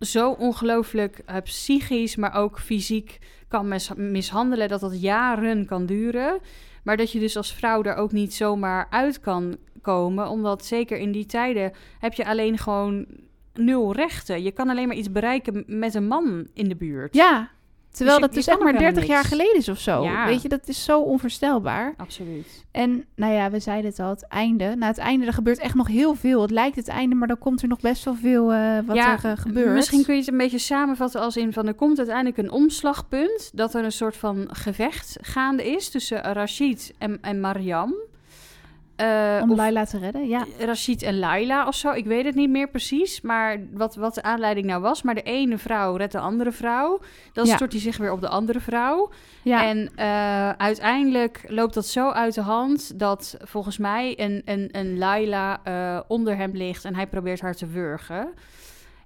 zo ongelooflijk uh, psychisch, maar ook fysiek kan mis mishandelen. Dat dat jaren kan duren. Maar dat je dus als vrouw er ook niet zomaar uit kan komen. Omdat zeker in die tijden heb je alleen gewoon nul rechten. Je kan alleen maar iets bereiken met een man in de buurt. Ja, Terwijl dus dat dus echt maar 30 jaar geleden is of zo. Ja. Weet je, dat is zo onvoorstelbaar. Absoluut. En nou ja, we zeiden het al, het einde. Na het einde, er gebeurt echt nog heel veel. Het lijkt het einde, maar dan komt er nog best wel veel uh, wat ja, er uh, gebeurt. Misschien kun je het een beetje samenvatten als in van... er komt uiteindelijk een omslagpunt... dat er een soort van gevecht gaande is tussen Rashid en, en Mariam... Uh, Om Laila te redden, ja. Rashid en Laila of zo. Ik weet het niet meer precies. Maar wat, wat de aanleiding nou was. Maar de ene vrouw redt de andere vrouw. Dan stort hij zich weer op de andere vrouw. Ja. En uh, uiteindelijk loopt dat zo uit de hand. Dat volgens mij een, een, een Laila uh, onder hem ligt. En hij probeert haar te wurgen.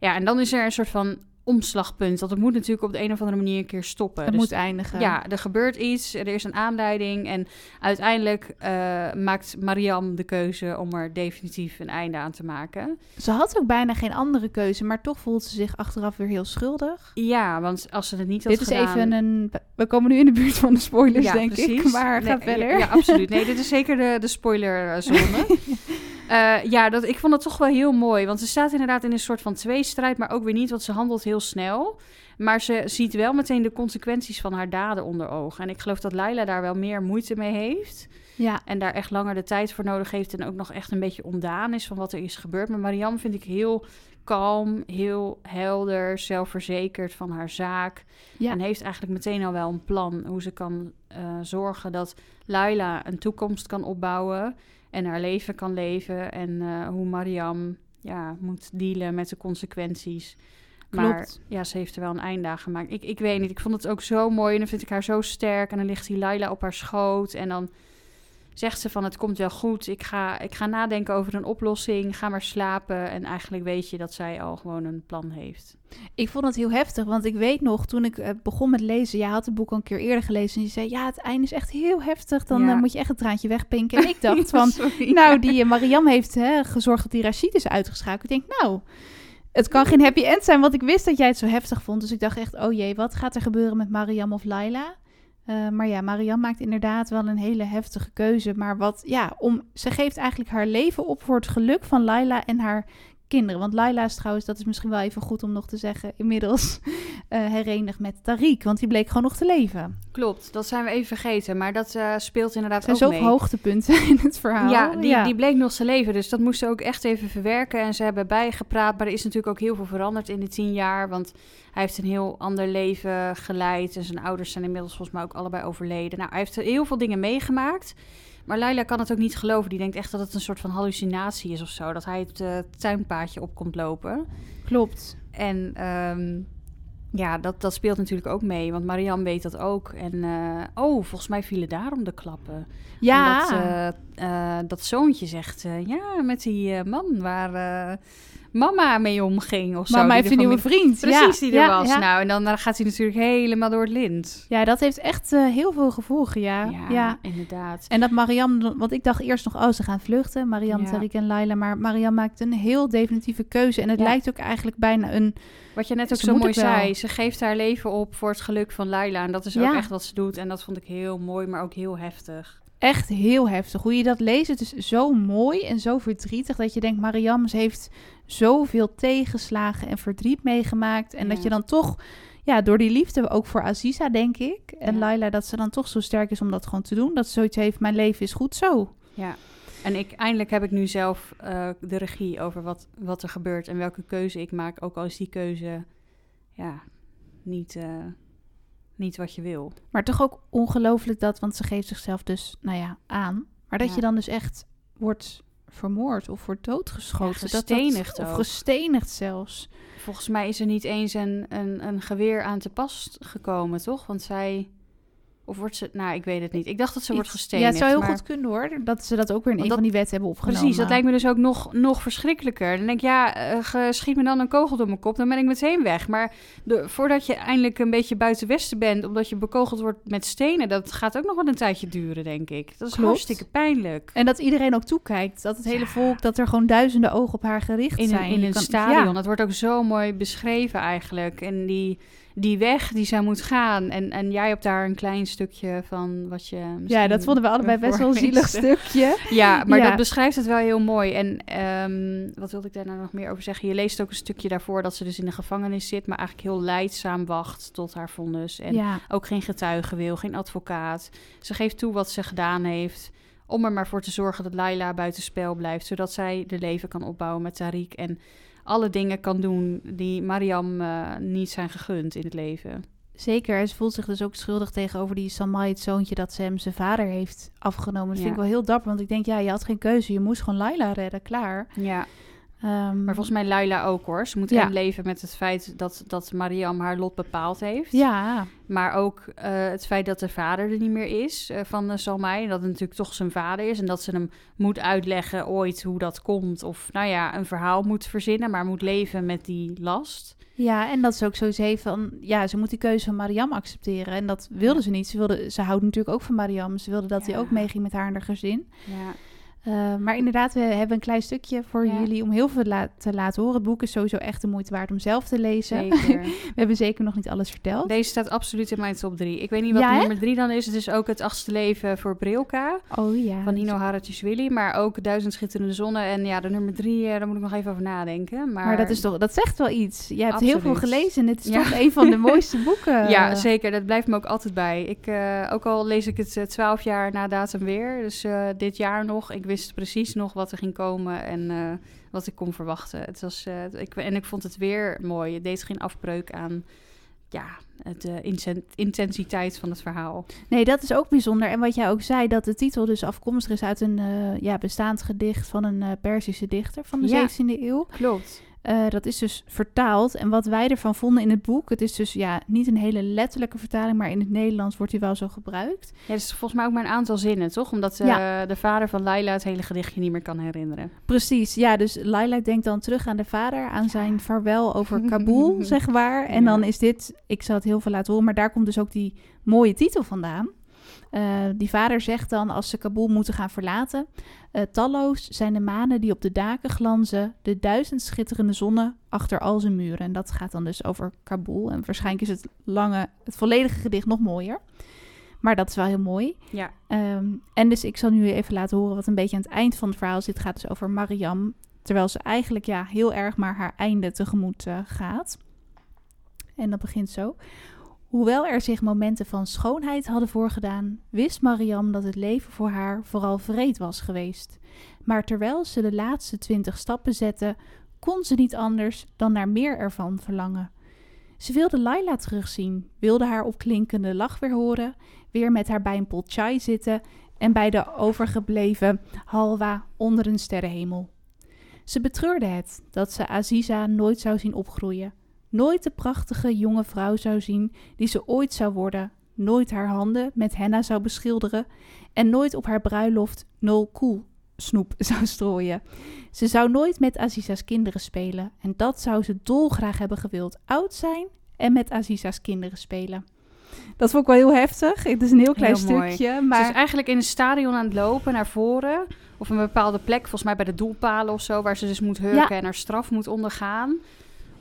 Ja, en dan is er een soort van omslagpunt. Dat het moet natuurlijk op de een of andere manier een keer stoppen. Het dus moet eindigen. Ja, er gebeurt iets, er is een aanleiding. En uiteindelijk uh, maakt Mariam de keuze om er definitief een einde aan te maken. Ze had ook bijna geen andere keuze, maar toch voelt ze zich achteraf weer heel schuldig. Ja, want als ze het niet had dit gedaan... Dit is even een... We komen nu in de buurt van de spoilers, ja, denk precies. ik. Maar ga verder. Ja, absoluut. Nee, dit is zeker de, de spoilerzone. Uh, ja, dat, ik vond het toch wel heel mooi. Want ze staat inderdaad in een soort van tweestrijd, maar ook weer niet, want ze handelt heel snel. Maar ze ziet wel meteen de consequenties van haar daden onder ogen. En ik geloof dat Laila daar wel meer moeite mee heeft. Ja. En daar echt langer de tijd voor nodig heeft. En ook nog echt een beetje ondaan is van wat er is gebeurd. Maar Marianne vind ik heel kalm, heel helder, zelfverzekerd van haar zaak. Ja. En heeft eigenlijk meteen al wel een plan hoe ze kan uh, zorgen dat Laila een toekomst kan opbouwen en haar leven kan leven. En uh, hoe Mariam ja, moet dealen met de consequenties. Maar ja, ze heeft er wel een einde aan gemaakt. Ik, ik weet niet, ik vond het ook zo mooi. En dan vind ik haar zo sterk. En dan ligt die Laila op haar schoot. En dan zegt ze van het komt wel goed. Ik ga, ik ga nadenken over een oplossing. Ga maar slapen. En eigenlijk weet je dat zij al gewoon een plan heeft. Ik vond het heel heftig, want ik weet nog toen ik eh, begon met lezen. Jij had het boek al een keer eerder gelezen. En je zei: Ja, het einde is echt heel heftig. Dan eh, moet je echt een traantje wegpinken. En ik dacht van: Nou, die uh, Mariam heeft hè, gezorgd dat die Rashid is uitgeschakeld. Ik denk: Nou. Het kan geen happy end zijn, want ik wist dat jij het zo heftig vond. Dus ik dacht echt, oh jee, wat gaat er gebeuren met Mariam of Laila? Uh, maar ja, Marianne maakt inderdaad wel een hele heftige keuze. Maar wat, ja, om, ze geeft eigenlijk haar leven op voor het geluk van Laila en haar kinderen. Want Laila is trouwens, dat is misschien wel even goed om nog te zeggen, inmiddels uh, herenigd met Tariq. Want die bleek gewoon nog te leven. Klopt, dat zijn we even vergeten. Maar dat uh, speelt inderdaad ook mee. Er zijn hoogtepunten in het verhaal. Ja die, die bleek nog te leven. Dus dat moesten ook echt even verwerken. En ze hebben bijgepraat. Maar er is natuurlijk ook heel veel veranderd in de tien jaar. Want hij heeft een heel ander leven geleid. En zijn ouders zijn inmiddels volgens mij ook allebei overleden. Nou, hij heeft heel veel dingen meegemaakt. Maar Laila kan het ook niet geloven. Die denkt echt dat het een soort van hallucinatie is of zo. Dat hij het uh, tuinpaadje op komt lopen. Klopt. En um, ja, dat, dat speelt natuurlijk ook mee. Want Marianne weet dat ook. En uh, oh, volgens mij vielen daarom de klappen. Ja. Omdat, uh, dat zoontje zegt... ja, met die man waar mama mee omging of zo. Mama heeft een nieuwe vriend. Precies, die er was. Nou, en dan gaat hij natuurlijk helemaal door het lint. Ja, dat heeft echt uh, heel veel gevolgen, ja. ja. inderdaad. En dat Mariam, want ik dacht eerst nog, oh, ze gaan vluchten. Mariam, Tariq en Laila. Maar Mariam maakt een heel definitieve keuze. En het lijkt ook eigenlijk bijna een... Wat je net ook zo mooi zei, ze geeft haar leven op voor het geluk van Laila. En dat is ook echt wat ze doet. En dat vond ik heel mooi, maar ook heel heftig echt heel heftig. Hoe je dat leest, het is zo mooi en zo verdrietig dat je denkt, Mariam heeft zoveel tegenslagen en verdriet meegemaakt. En dat je dan toch, ja, door die liefde ook voor Aziza, denk ik, en Laila, dat ze dan toch zo sterk is om dat gewoon te doen. Dat ze zoiets heeft, mijn leven is goed zo. Ja. En ik, eindelijk heb ik nu zelf uh, de regie over wat, wat er gebeurt en welke keuze ik maak. Ook al is die keuze, ja, niet... Uh niet wat je wil. Maar toch ook ongelooflijk dat, want ze geeft zichzelf dus, nou ja, aan. Maar dat je dan dus echt wordt vermoord of wordt doodgeschoten. Ja, gestenigd dat, Of gestenigd zelfs. Volgens mij is er niet eens een, een, een geweer aan te pas gekomen, toch? Want zij of wordt ze... Nou, ik weet het niet. Ik dacht dat ze wordt gestenigd. Ja, het zou heel goed kunnen hoor. Dat ze dat ook weer in een van die wetten hebben opgenomen. Precies, dat lijkt me dus ook nog, nog verschrikkelijker. Dan denk ik, ja, uh, schiet me dan een kogel door mijn kop. Dan ben ik meteen weg. Maar de, voordat je eindelijk een beetje buiten westen bent... omdat je bekogeld wordt met stenen... dat gaat ook nog wel een tijdje duren, denk ik. Dat is Klopt. hartstikke pijnlijk. En dat iedereen ook toekijkt. Dat het hele volk, dat er gewoon duizenden ogen op haar gericht in zijn. in een stadion. Ja. Dat wordt ook zo mooi beschreven eigenlijk. En die die weg die zij moet gaan. En, en jij hebt daar een klein stukje van wat je. Ja, dat vonden we allebei best wel een zielig stukje. Ja, maar dat beschrijft het wel heel mooi. En um, wat wilde ik daar nou nog meer over zeggen? Je leest ook een stukje daarvoor dat ze dus in de gevangenis zit, maar eigenlijk heel leidzaam wacht tot haar vonnis. En ja. ook geen getuige wil, geen advocaat. Ze geeft toe wat ze gedaan heeft. Om er maar voor te zorgen dat Laila buitenspel blijft, zodat zij de leven kan opbouwen met Tariq. En alle dingen kan doen die Mariam uh, niet zijn gegund in het leven. Zeker, en ze voelt zich dus ook schuldig tegenover die Samai, het zoontje dat ze hem zijn vader heeft afgenomen. Dat vind ik wel heel dapper, want ik denk, ja, je had geen keuze. Je moest gewoon Laila redden, klaar. Ja. Um, maar volgens mij Laila ook hoor. Ze moet ja. leven met het feit dat, dat Mariam haar lot bepaald heeft. Ja. Maar ook uh, het feit dat de vader er niet meer is uh, van uh, Salmai. Dat het natuurlijk toch zijn vader is. En dat ze hem moet uitleggen ooit hoe dat komt. Of nou ja, een verhaal moet verzinnen, maar moet leven met die last. Ja, en dat is ook zo zei van, ja, ze moet die keuze van Mariam accepteren. En dat wilde ze niet. Ze, wilde, ze houdt natuurlijk ook van Mariam. Ze wilde dat hij ook meeging met haar en haar gezin. Ja. Uh, maar inderdaad, we hebben een klein stukje voor ja. jullie om heel veel la te laten horen. Het boek is sowieso echt de moeite waard om zelf te lezen. Zeker. we hebben zeker nog niet alles verteld. Deze staat absoluut in mijn top drie. Ik weet niet wat Ja, nummer drie dan is. Het is ook het achtste leven voor Brilka Oh ja. van Nino Hartjeswili. Maar ook Duizend Schitterende Zonnen. En ja, de nummer drie, eh, daar moet ik nog even over nadenken. Maar, Maar dat, is toch, dat zegt wel iets. Je hebt heel veel gelezen en het is Ja. toch een van de mooiste boeken. Ja, zeker. Dat blijft me ook altijd bij. Ik, eh, ook al lees ik het eh, twaalf jaar na datum weer. Dus eh, dit jaar nog. Ik wist precies nog wat er ging komen en eh, wat ik kon verwachten. Het was, eh, ik, en ik vond het weer mooi. Het deed geen afbreuk aan ja, de insen- intensiteit van het verhaal. Nee, dat is ook bijzonder. En wat jij ook zei, dat de titel dus afkomstig is uit een eh, ja, bestaand gedicht van een eh, Perzische dichter van de Ja. 17e eeuw. Klopt. Eh, dat is dus vertaald. En wat wij ervan vonden in het boek, het is dus ja, niet een hele letterlijke vertaling, maar in het Nederlands wordt hij wel zo gebruikt. Ja, dat is volgens mij ook maar een aantal zinnen, toch? Omdat eh, Ja. de vader van Laila het hele gedichtje niet meer kan herinneren. Precies, ja, dus Laila denkt dan terug aan de vader, aan zijn vaarwel over Kabul, zeg maar. En Ja. dan is dit, ik zal het heel veel laten horen, maar daar komt dus ook die mooie titel vandaan. Eh, die vader zegt dan, als ze Kabul moeten gaan verlaten, eh, talloos zijn de manen die op de daken glanzen, de duizend schitterende zonnen achter al zijn muren. En dat gaat dan dus over Kabul. En waarschijnlijk is het lange, het volledige gedicht nog mooier. Maar dat is wel heel mooi. Ja. Ehm, en dus ik zal nu even laten horen wat een beetje aan het eind van het verhaal zit. Het gaat dus over Mariam. Terwijl ze eigenlijk ja, heel erg maar haar einde tegemoet eh, gaat. En dat begint zo. Hoewel er zich momenten van schoonheid hadden voorgedaan, wist Mariam dat het leven voor haar vooral vreed was geweest. Maar terwijl ze de laatste twintig stappen zette, kon ze niet anders dan naar meer ervan verlangen. Ze wilde Laila terugzien, wilde haar opklinkende lach weer horen, weer met haar bij een pot chai zitten en bij de overgebleven halwa onder een sterrenhemel. Ze betreurde het dat ze Aziza nooit zou zien opgroeien, nooit de prachtige jonge vrouw zou zien die ze ooit zou worden, nooit haar handen met henna zou beschilderen en nooit op haar bruiloft nul koel snoep zou strooien. Ze zou nooit met Aziza's kinderen spelen en dat zou ze dolgraag hebben gewild, oud zijn en met Aziza's kinderen spelen. Dat vond ik wel heel heftig. Het is een heel klein Heel mooi. stukje, Ze maar is eigenlijk in een stadion aan het lopen naar voren. Of een bepaalde plek, volgens mij bij de doelpalen of zo, waar ze dus moet hurken en haar straf moet ondergaan.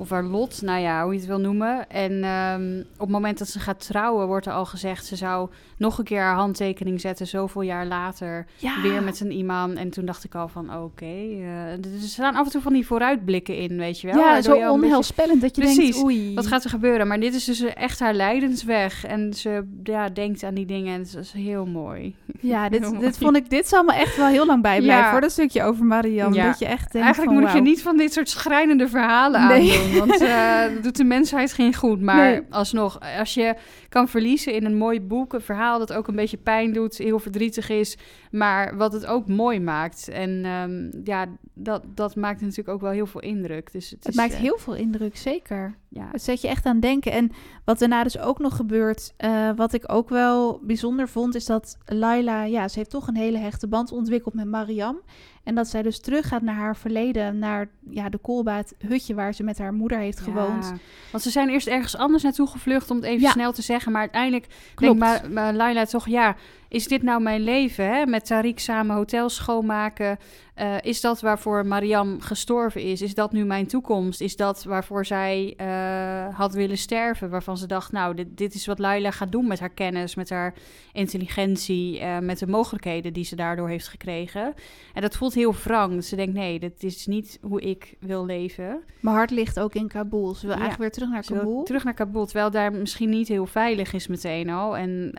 Of haar lot, nou ja, hoe je het wil noemen. En ehm, op het moment dat ze gaat trouwen, wordt er al gezegd... ze zou nog een keer haar handtekening zetten, zoveel jaar later. ja, Weer met een imam. En toen dacht ik al van, oké. eh, er staan af en toe van die vooruitblikken in, weet je wel. ja, zo je beetje- onheilspellend dat je Precies. denkt, oei. wat gaat er gebeuren? Maar dit is dus echt haar lijdensweg. En ze ja, denkt aan die dingen en het is heel mooi. Ja, dit, mooi. dit vond ik, dit zal me echt wel heel lang bijblijven. Ja. Voor dat stukje over Mariam. Ja. Dat je echt denkt Eigenlijk van, moet je niet van dit soort schrijnende verhalen Nee. Want dat doet de mensheid geen goed. Maar Nee. alsnog, als je kan verliezen in een mooi boek... een verhaal dat ook een beetje pijn doet, heel verdrietig is... maar wat het ook mooi maakt. En ehm, ja, dat, dat maakt natuurlijk ook wel heel veel indruk. Dus het Het is, maakt eh, heel veel indruk, zeker. Ja, Het zet je echt aan denken. En wat daarna dus ook nog gebeurt, eh, wat ik ook wel bijzonder vond, is dat Laila, ja, ze heeft toch een hele hechte band ontwikkeld met Mariam. En dat zij dus teruggaat naar haar verleden, naar ja, de Kolba, het hutje waar ze met haar moeder heeft gewoond. Ja, Want ze zijn eerst ergens anders naartoe gevlucht, om het even Ja. snel te zeggen. Maar uiteindelijk Klopt. denkt Ma- Ma- Laila toch, ja, is dit nou mijn leven? Hè? Met Tariq samen hotels schoonmaken. Eh, is dat waarvoor Mariam gestorven is? Is dat nu mijn toekomst? Is dat waarvoor zij eh, had willen sterven? Waarvan ze dacht, nou, dit, dit is wat Laila gaat doen met haar kennis, met haar intelligentie, eh, met de mogelijkheden die ze daardoor heeft gekregen. En dat voelt heel wrang. Ze denkt, nee, dit is niet hoe ik wil leven. Mijn hart ligt ook in Kabul. Ze wil Ja. eigenlijk weer terug naar Kabul. terug naar Kabul, terwijl daar misschien niet heel veilig is meteen al. En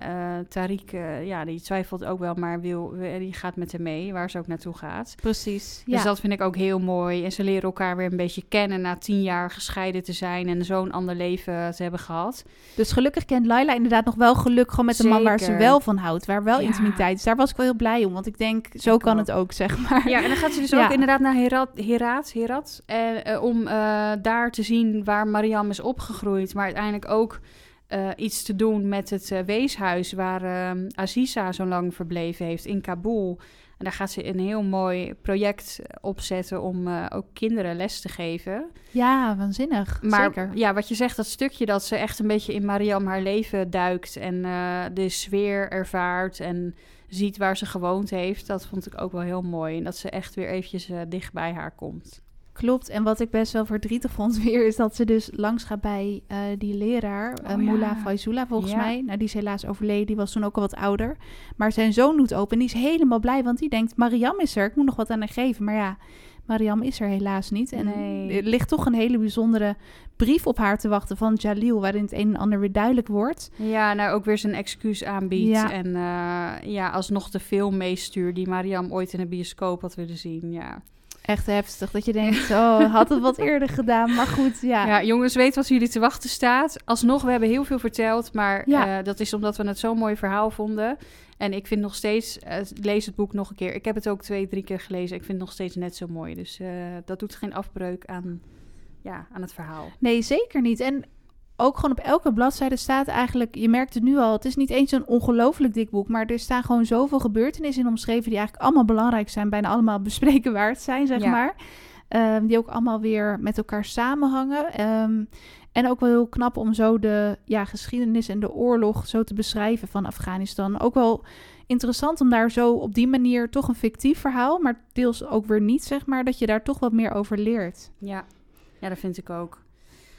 Tariq, ja, ja, die twijfelt ook wel, maar wil, die gaat met hem mee, waar ze ook naartoe gaat. Precies. Dus dat vind ik ook heel mooi. En ze leren elkaar weer een beetje kennen na tien jaar gescheiden te zijn en zo'n ander leven te hebben gehad. Dus gelukkig kent Laila inderdaad nog wel geluk gewoon met een man waar ze wel van houdt, waar wel intimiteit is. Daar was ik wel heel blij om, want ik denk, zo kan het ook, zeg maar. Ja, en dan gaat ze dus ook inderdaad naar Herat, Herat, Herat en, uh, om uh, daar te zien waar Mariam is opgegroeid, maar uiteindelijk ook uh, iets te doen met het uh, weeshuis waar uh, Aziza zo lang verbleven heeft in Kabul. En daar gaat ze een heel mooi project opzetten om ook kinderen les te geven. Ja, waanzinnig. Maar Zeker. ja, wat je zegt, dat stukje dat ze echt een beetje in Mariam haar leven duikt en de sfeer ervaart en ziet waar ze gewoond heeft, dat vond ik ook wel heel mooi. En dat ze echt weer eventjes dicht bij haar komt. Klopt. En wat ik best wel verdrietig vond weer, is dat ze dus langs gaat bij uh, die leraar, uh, oh, Moula ja. volgens ja. mij. Nou, die is helaas overleden, die was toen ook al wat ouder. Maar zijn zoon doet open en die is helemaal blij, want die denkt, Mariam is er, ik moet nog wat aan haar geven. Maar ja, Mariam is er helaas niet. En nee. er ligt toch een hele bijzondere brief op haar te wachten van Jalil, waarin het een en ander weer duidelijk wordt. Ja, nou ook weer zijn excuus aanbiedt. Ja. En uh, ja, alsnog de film meestuurt die Mariam ooit in de bioscoop had willen zien. Ja echt heftig. Dat je denkt, oh, had het wat eerder gedaan. Maar goed, ja. Ja, jongens, weet wat jullie te wachten staat. Alsnog, we hebben heel veel verteld. Maar ja. uh, dat is omdat we het zo'n mooi verhaal vonden. En ik vind nog steeds, uh, lees het boek nog een keer. Ik heb het ook twee, drie keer gelezen. Ik vind het nog steeds net zo mooi. Dus uh, dat doet geen afbreuk aan, ja, aan het verhaal. Nee, zeker niet. En ook gewoon op elke bladzijde staat eigenlijk, je merkt het nu al, het is niet eens een ongelooflijk dik boek, maar er staan gewoon zoveel gebeurtenissen in omschreven die eigenlijk allemaal belangrijk zijn, bijna allemaal bespreken waard zijn, zeg maar. Um, die ook allemaal weer met elkaar samenhangen. Um, en ook wel heel knap om zo de ja, geschiedenis en de oorlog zo te beschrijven van Afghanistan. Ook wel interessant om daar zo op die manier toch een fictief verhaal, maar deels ook weer niet, zeg maar, dat je daar toch wat meer over leert. Ja, ja dat vind ik ook.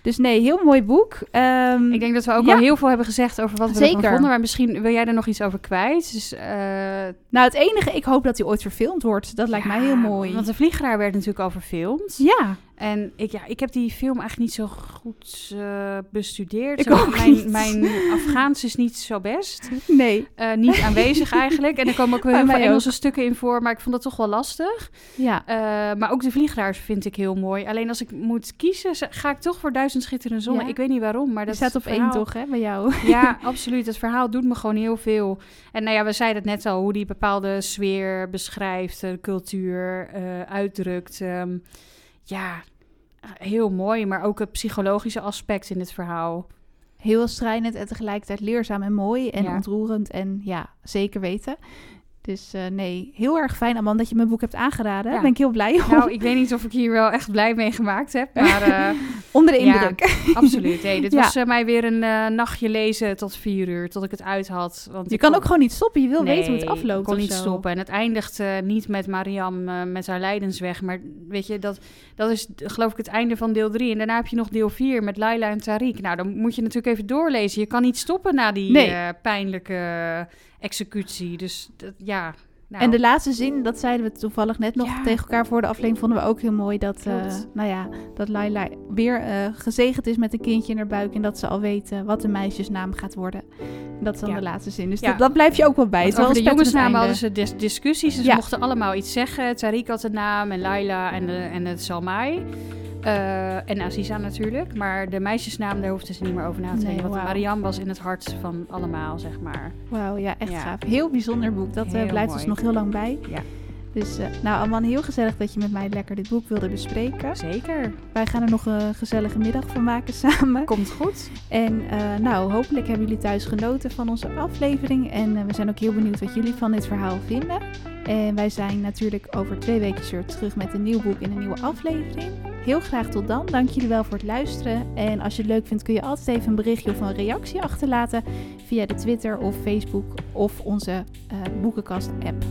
Dus nee, heel mooi boek. Um, ik denk dat we ook ja. al heel veel hebben gezegd over wat we Zeker. ervan vonden. Maar misschien wil jij er nog iets over kwijt. Dus, uh... Nou, het enige, ik hoop dat hij ooit verfilmd wordt. Dat lijkt ja, mij heel mooi. Want de Vliegeraar werd natuurlijk al verfilmd. Ja. En ik, ja, ik heb die film eigenlijk niet zo goed uh, bestudeerd. Ik ook mijn, niet. mijn Afghaans is niet zo best. Nee. Uh, niet aanwezig eigenlijk. En er komen ook wel heel veel Engelse ook. stukken in voor. Maar ik vond dat toch wel lastig. Ja. Uh, maar ook de Vliegeraars vind ik heel mooi. Alleen als ik moet kiezen, ga ik toch voor Duizend Schitterende Zon. Ja. Ik weet niet waarom, maar dat staat op verhaal... één toch, hè, bij jou? Ja, absoluut. Het verhaal doet me gewoon heel veel. En nou ja, we zeiden het net al, hoe die bepaalde sfeer beschrijft, de cultuur uitdrukt. Um, ja, heel mooi, maar ook het psychologische aspect in het verhaal. Heel strijdend en tegelijkertijd leerzaam en mooi en ja. ontroerend en ja, zeker weten. Dus uh, nee, heel erg fijn, Amanda, dat je mijn boek hebt aangeraden. Daar ja. ben ik heel blij om. Nou, ik weet niet of ik hier wel echt blij mee gemaakt heb, maar... Uh, Onder de indruk. Ja, absoluut. Hey, dit ja. was uh, mij weer een nachtje lezen tot vier uur, tot ik het uit had. Want je kan kon... ook gewoon niet stoppen. Je wil nee, weten hoe het afloopt ik kon niet zo. stoppen. En het eindigt niet met Mariam met haar lijdensweg, maar weet je, dat, dat is geloof ik het einde van deel drie. En daarna heb je nog deel vier met Laila en Tariq. Nou, dan moet je natuurlijk even doorlezen. Je kan niet stoppen na die nee. pijnlijke executie. Dus dat, ja... Nou. En de laatste zin, dat zeiden we toevallig net nog ja. tegen elkaar voor de aflevering, vonden we ook heel mooi. Dat, uh, nou ja, dat Laila weer uh, gezegend is met een kindje in haar buik. En dat ze al weet wat de meisjesnaam gaat worden. Dat is dan ja. de laatste zin. Dus ja. dat, dat, blijf je ook wel bij. Over de jongensnamen hadden ze dis discussies. Ze mochten allemaal iets zeggen. Tariq had de naam en Laila en, de, en het Salmai. Uh, en Aziza natuurlijk. Maar de meisjesnaam, daar hoefden ze niet meer over na te denken. Nee, want wow. Mariam was in het hart van allemaal, zeg maar. Wauw, ja, echt gaaf. Heel bijzonder boek. Dat uh, blijft ons nog heel lang bij. Ja. Dus uh, nou, Aman, heel gezellig dat je met mij lekker dit boek wilde bespreken. Zeker. Wij gaan er nog een gezellige middag van maken samen. Komt goed. En uh, nou, hopelijk hebben jullie thuis genoten van onze aflevering. En uh, we zijn ook heel benieuwd wat jullie van dit verhaal vinden. En wij zijn natuurlijk over twee weken weer terug met een nieuw boek en een nieuwe aflevering. Heel graag tot dan. Dank jullie wel voor het luisteren. En als je het leuk vindt kun je altijd even een berichtje of een reactie achterlaten via de Twitter of Facebook of onze boekenkast app.